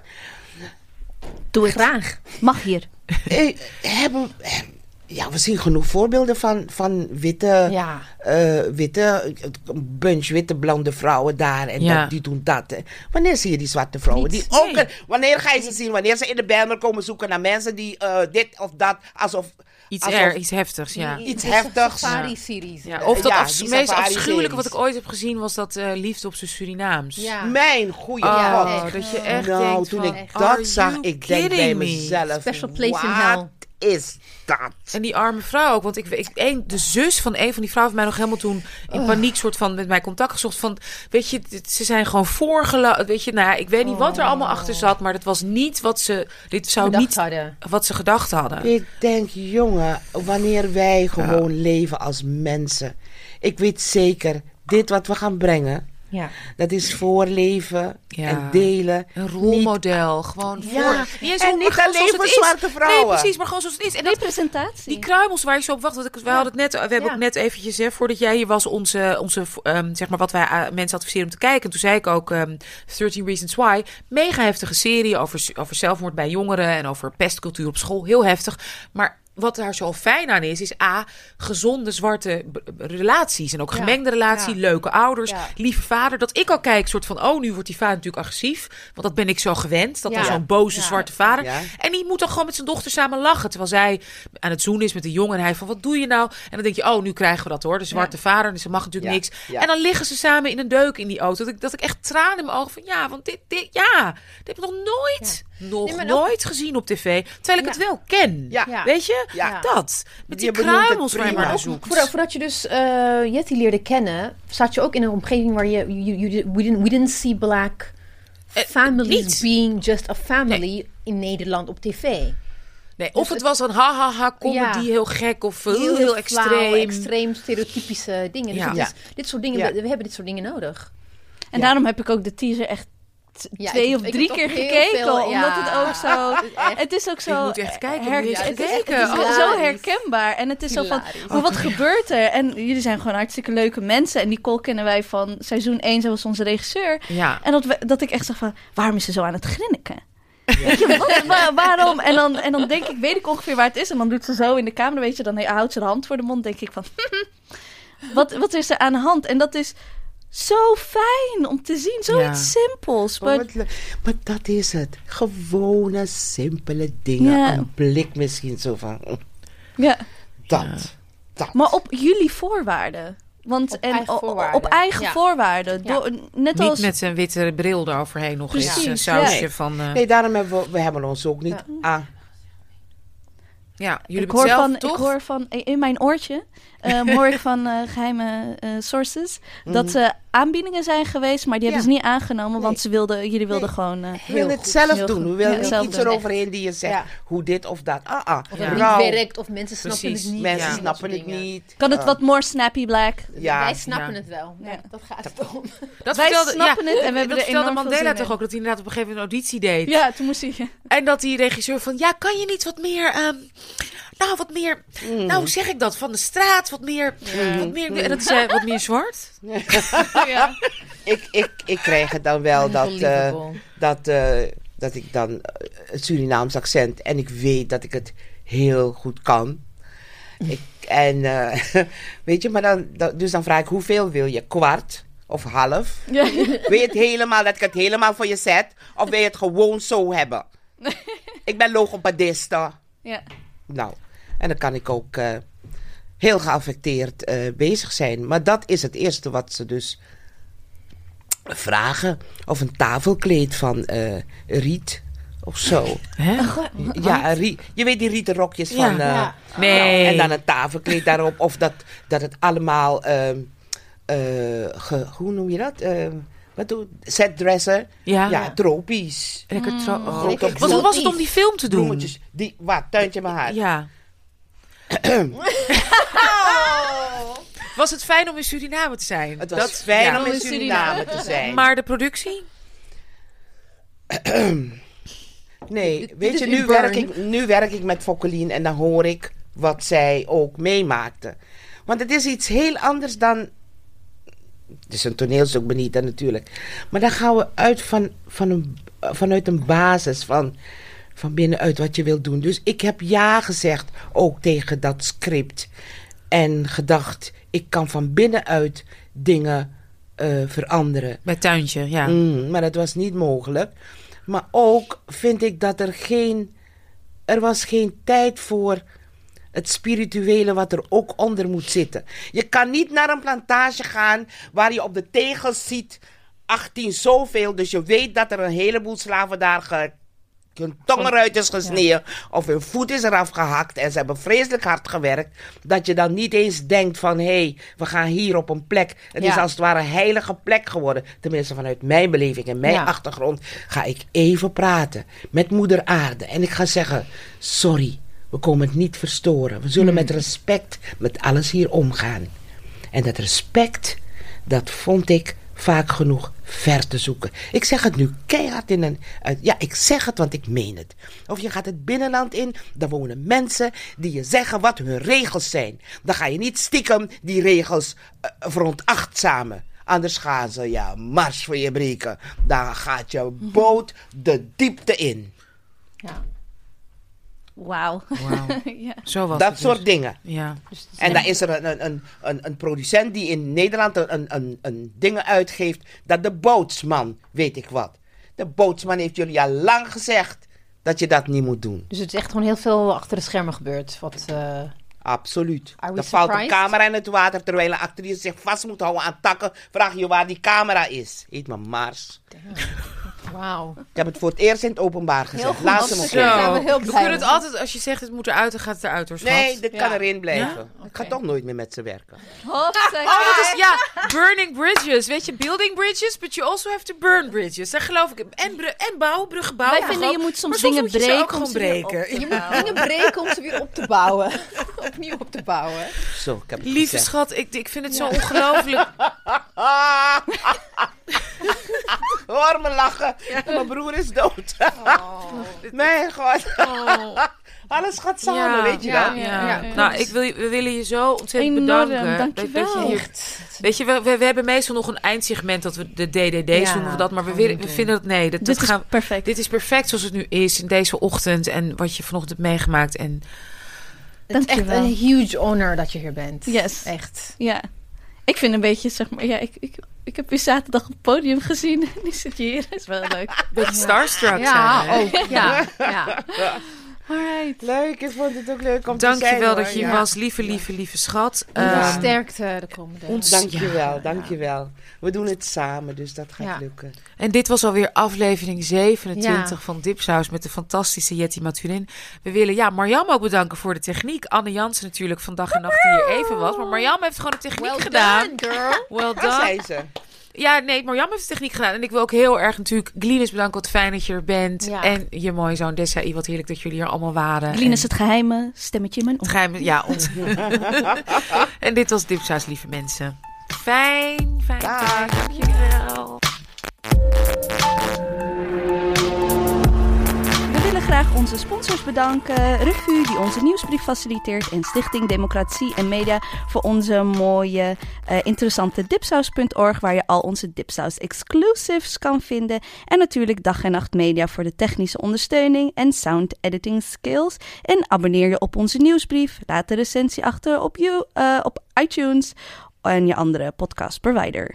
Doe het. Graag. Mag hier. Eh, hebben, ja, we zien genoeg voorbeelden van, van witte, Ja. eh, witte, een bunch witte blonde vrouwen daar en Ja. dat, die doen dat. hè. Wanneer zie je die zwarte vrouwen? Niet. Die ook, Nee. wanneer ga je ze zien? Wanneer ze in de banner komen zoeken naar mensen die eh, dit of dat, alsof iets, alsof- er, iets heftigs, ja. Iets heftigs. Safari-series. ja. Of dat Ja, afs- die meest afschuwelijke wat ik ooit heb gezien was dat eh, liefde op zijn Surinaams. Ja. Mijn goede Oh, god. echt. dat je echt nou, denkt toen van, ik dat zag, ik denk bij mezelf, Special place in wat hell. Is dat? En die arme vrouw ook. Want ik, ik, een, de zus van een van die vrouwen heeft mij nog helemaal toen in Oh. paniek soort van met mij contact gezocht. Van, weet je, dit- ze zijn gewoon voorgelopen. Weet je, nou, ja, ik weet niet wat er allemaal achter zat. Maar dat was niet wat ze, dit zou niet hadden. wat ze gedacht hadden. Ik denk, jongen, wanneer wij gewoon leven als mensen. Ik weet zeker, dit wat we gaan brengen, Ja. dat is voorleven Ja. en delen. Een rolmodel. Gewoon voor. Ja, eens en niet alleen voor zwarte vrouwen. Nee, precies, maar gewoon zoals het is. En dat, Representatie. die kruimels waar je zo op wacht. Want ik, we hadden het net, we hebben Ja. ook net eventjes, hè, voordat jij hier was, onze, onze ehm, zeg maar, wat wij aan mensen adviseren om te kijken. En toen zei ik ook, ehm 13 Reasons Why. Mega heftige serie over, over zelfmoord bij jongeren en over pestcultuur op school. Heel heftig. Maar wat daar zo fijn aan is, is A, gezonde zwarte relaties. En ook Ja. gemengde relatie, Ja. leuke ouders, Ja. lieve vader. Dat ik al kijk, soort van, oh, nu wordt die vader natuurlijk agressief. Want dat ben ik zo gewend. Dat Ja. dan zo'n boze Ja. zwarte vader. Ja. En die moet dan gewoon met zijn dochter samen lachen. Terwijl zij aan het zoenen is met de jongen. En hij van, wat doe je nou? En dan denk je, oh, nu krijgen we dat hoor. De zwarte vader, dus ze mag natuurlijk Ja. niks. Ja. En dan liggen ze samen in een deuk in die auto. Dat ik, dat ik echt tranen in mijn ogen van, ja, want dit, dit ja, dit heb ik nog nooit, nog Nee, maar ook- nooit gezien op tv. Terwijl ik Ja. het wel ken. Ja. Ja. Weet je? Ja. Dat. Met die Je benoemt het kruimels waar je prima. maar zoekt. Voordat, voordat je dus eh Yeti leerde kennen, zat je ook in een omgeving waar je, you, you, we, didn't, we didn't see black Eh, families being just a family in Nederland op tv. Nee, of het was een ha-ha-ha comedy, Ja. heel gek of heel, heel, extreem. extreem stereotypische dingen. Ja. Dus is- dit soort dingen, Ja. we, we hebben dit soort dingen nodig. En Ja. daarom heb ik ook de teaser echt Ja, twee of drie keer gekeken. veel- omdat ja. het ook zo... Het is echt- Het is ook zo... moet echt kijken, her- het is echt- Oh. zo herkenbaar. En het is zo van... Maar wat gebeurt er? En jullie zijn gewoon hartstikke leuke mensen. En Nicole kennen wij van seizoen 1. Zij was onze regisseur. Ja. En dat, we, dat ik echt zeg van... Waarom is ze zo aan het grinniken? Weet je, wat, wa- waarom? En dan, en dan denk ik, weet ik ongeveer waar het is. En dan doet ze zo in de camera, weet je. Dan houdt ze de hand voor de mond. denk ik van... wat, wat is er aan de hand? En dat is zo fijn om te zien. Zoiets simpels. Maar, wat le- maar dat is het. Gewone, simpele dingen. Ja. Een blik misschien zo van, mm, ja. dat. Dat. Maar op jullie voorwaarden. Want Op en eigen voorwaarden. op eigen Ja. voorwaarden. Ja. Door, net Niet als. met een witte bril eroverheen nog eens. Een sausje ja. van... eh, Nee, daarom hebben we, we hebben ons ook niet aan. ja, jullie ik hoor, zelf van, toch? ik hoor van in mijn oortje hoor ik van eh, geheime eh, sources dat ze aanbiedingen zijn geweest, maar die Mhm. Ja. hebben ze niet aangenomen, want ze wilden, jullie wilden Nee. gewoon. eh, We willen het goed, zelf heel doen. goed. We willen Ja, niet zelf iets doen. eroverheen die je zegt Ja. hoe dit of dat. Ah, ah. Of het niet werkt, of mensen snappen Precies. het niet. Mensen Ja. snappen het niet. kan het wat more snappy black? Ja. Wij snappen Ja. het wel. Ja. Dat gaat het om. Dat Wij vertelde, snappen ja, het en we hebben dat er vertelde enorm veel Mandela toch ook, dat hij inderdaad op een gegeven moment een auditie deed. Ja, toen moest hij. En dat die regisseur van, ja, kan je niet wat meer, ehm, nou, wat meer, Mm. nou, hoe zeg ik dat, van de straat, wat meer, wat meer, en dat is eh, wat meer zwart. ja. Ik, ik, ik krijg het dan wel dat, eh, dat, eh, dat ik dan het Surinaams accent en ik weet dat ik het heel goed kan. Ik, en eh, weet je, maar dan, dan- dus dan vraag ik hoeveel wil je? Kwart of half? Ja. Wil je het helemaal, dat ik het helemaal voor je zet? Of wil je het gewoon zo hebben? Ik ben logopediste. ja. Nou, en dan kan ik ook eh, heel geaffecteerd eh, bezig zijn. Maar dat is het eerste wat ze dus vragen. Of een tafelkleed van eh, riet of zo. Hè? Ja, een rie- je weet die rieten rokjes Ja. van... eh, Ja. Nee. En dan een tafelkleed daarop. Of dat, dat het allemaal... ehm, eh, ge- hoe noem je dat? Ehm, wat doe Setdresser. Ja. Ja, tropisch. Lekker tro- oh. Grote lekker Wat hoe was het om die film te doen? bloemetjes. Die, wat, tuintje mijn haar. Ja. Was het fijn om in Suriname te zijn? Het was Dat- fijn ja. om in Suriname te zijn. Maar de productie? nee, weet je, nu burn. werk, ik, nu werk ik met Fokkelien en dan hoor ik wat zij ook meemaakte. Want het is iets heel anders dan. Het is een toneelstuk, Benita, natuurlijk. Maar dan gaan we uit van, van een, vanuit een basis van, van binnenuit wat je wilt doen. Dus ik heb ja gezegd ook tegen dat script. En gedacht, ik kan van binnenuit dingen eh, veranderen. Bij Tuintje, ja. Mm, maar dat was niet mogelijk. Maar ook vind ik dat er geen. Er was geen tijd voor het spirituele wat er ook onder moet zitten. Je kan niet naar een plantage gaan waar je op de tegels ziet 18 zoveel. Dus je weet dat er een heleboel slaven daar hun tong eruit is gesneden. Of hun voet is eraf gehakt. En ze hebben vreselijk hard gewerkt. Dat je dan niet eens denkt van... hé, hey, we gaan hier op een plek. Het is als het ware een heilige plek geworden. Tenminste vanuit mijn beleving en mijn Ja. achtergrond... ga ik even praten met moeder aarde. En ik ga zeggen... sorry, we komen het niet verstoren. We zullen met respect met alles hier omgaan. En dat respect, dat vond ik vaak genoeg ver te zoeken. Ik zeg het nu keihard in een... ja, ik zeg het, want ik meen het. Of je gaat het binnenland in, daar wonen mensen die je zeggen wat hun regels zijn. Dan ga je niet stiekem die regels veronachtzamen. Anders gaan ze ja mars voor je breken. Dan gaat je boot de diepte in. Ja. Wauw. Wauw. ja. Zo was Dat het soort dus. dingen. Ja. Dus, En dan is er een, een, een, een, producent die in Nederland een, een, een, een dingen uitgeeft. Dat de bootsman, weet ik wat. De bootsman heeft jullie al lang gezegd dat je dat niet moet doen. dus het is echt gewoon heel veel achter de schermen gebeurd. Wat, eh, Absoluut. Are we Er valt een camera in het water terwijl een actrice zich vast moet houden aan takken. Vraag je waar die camera is. Heet me Mars. Wauw. Ik heb het voor het eerst in het openbaar gezegd. goed, Laat ze dat me zijn we heel we blij kunnen het altijd, als je zegt het moet eruit, dan gaat het eruit hoor, schat. Nee, dit kan erin blijven. Ja? Ik ga toch nooit meer met ze werken. Oh, dat is, ja, burning bridges. Weet je, building bridges, but you also have to burn bridges. Daar geloof ik. En, en bouwen, bruggen bouwen. Wij vinden je moet soms dingen moet je breken om gewoon ze weer breken. op te Je moet dingen breken om ze weer op te bouwen. Opnieuw op te bouwen. Zo, ik heb het Lieve gezegd. schat, ik, ik vind het zo ongelooflijk. Hoor me lachen. Mijn broer is dood. Mijn god. Alles gaat samen, weet je ja, dat? ja. Ja, Nou, ik wil je, we willen je zo ontzettend Enorm, bedanken. dankjewel. Dat, dat je hier, weet je, we, we, we hebben meestal nog een eindsegment dat we de DDD's Ja, noemen we dat, maar we, willen, vinden dat nee, dat, dat Dit is gaan, perfect. dit is perfect zoals het nu is in deze ochtend en wat je vanochtend hebt meegemaakt en Het is echt een huge honor dat je hier bent. Yes. Echt. Ja. Ik vind een beetje, zeg maar, ja, ik, ik, ik heb je zaterdag op het podium gezien. En nu zit je hier. is wel leuk. een beetje starstruck Ja, zijn. ook. Ja, ja. Alright. Leuk, ik vond het ook leuk om te Dank je zijn. wel hoor. dat je hier Ja. was, lieve, lieve, lieve schat. Ehm, sterkte de komende. ons- Dank je Ja, wel, ja. dank je wel. We doen het samen, dus dat gaat Ja. lukken. En dit was alweer aflevering 27 Ja. van Dipsaus met de fantastische Jetty Maturin. We willen ja, Marjam ook bedanken voor de techniek. Anne Jansen natuurlijk van dag en nacht die hier even was. Maar Marjam heeft gewoon de techniek well gedaan. done, girl. Well Daar done. zijn ze. Ja, nee, Marjam heeft de techniek gedaan. En ik wil ook heel erg natuurlijk Glinus bedanken. Wat fijn dat je er bent. Ja. En je mooie zoon Desai. Wat heerlijk dat jullie hier allemaal waren. En het geheime stemmetje in mijn het oor. geheim, ja, ons. en dit was Dipsaus, lieve mensen. Fijn, fijn, Dag. fijn. Dankjewel. Onze sponsors bedanken. Revue, die onze nieuwsbrief faciliteert. En Stichting Democratie en Media voor onze mooie, eh, interessante dipsaus.org. Waar je al onze dipsaus exclusives kan vinden. En natuurlijk Dag en Nacht Media voor de technische ondersteuning en sound editing skills. En abonneer je op onze nieuwsbrief. Laat de recensie achter op, you, eh, op iTunes en je andere podcast provider.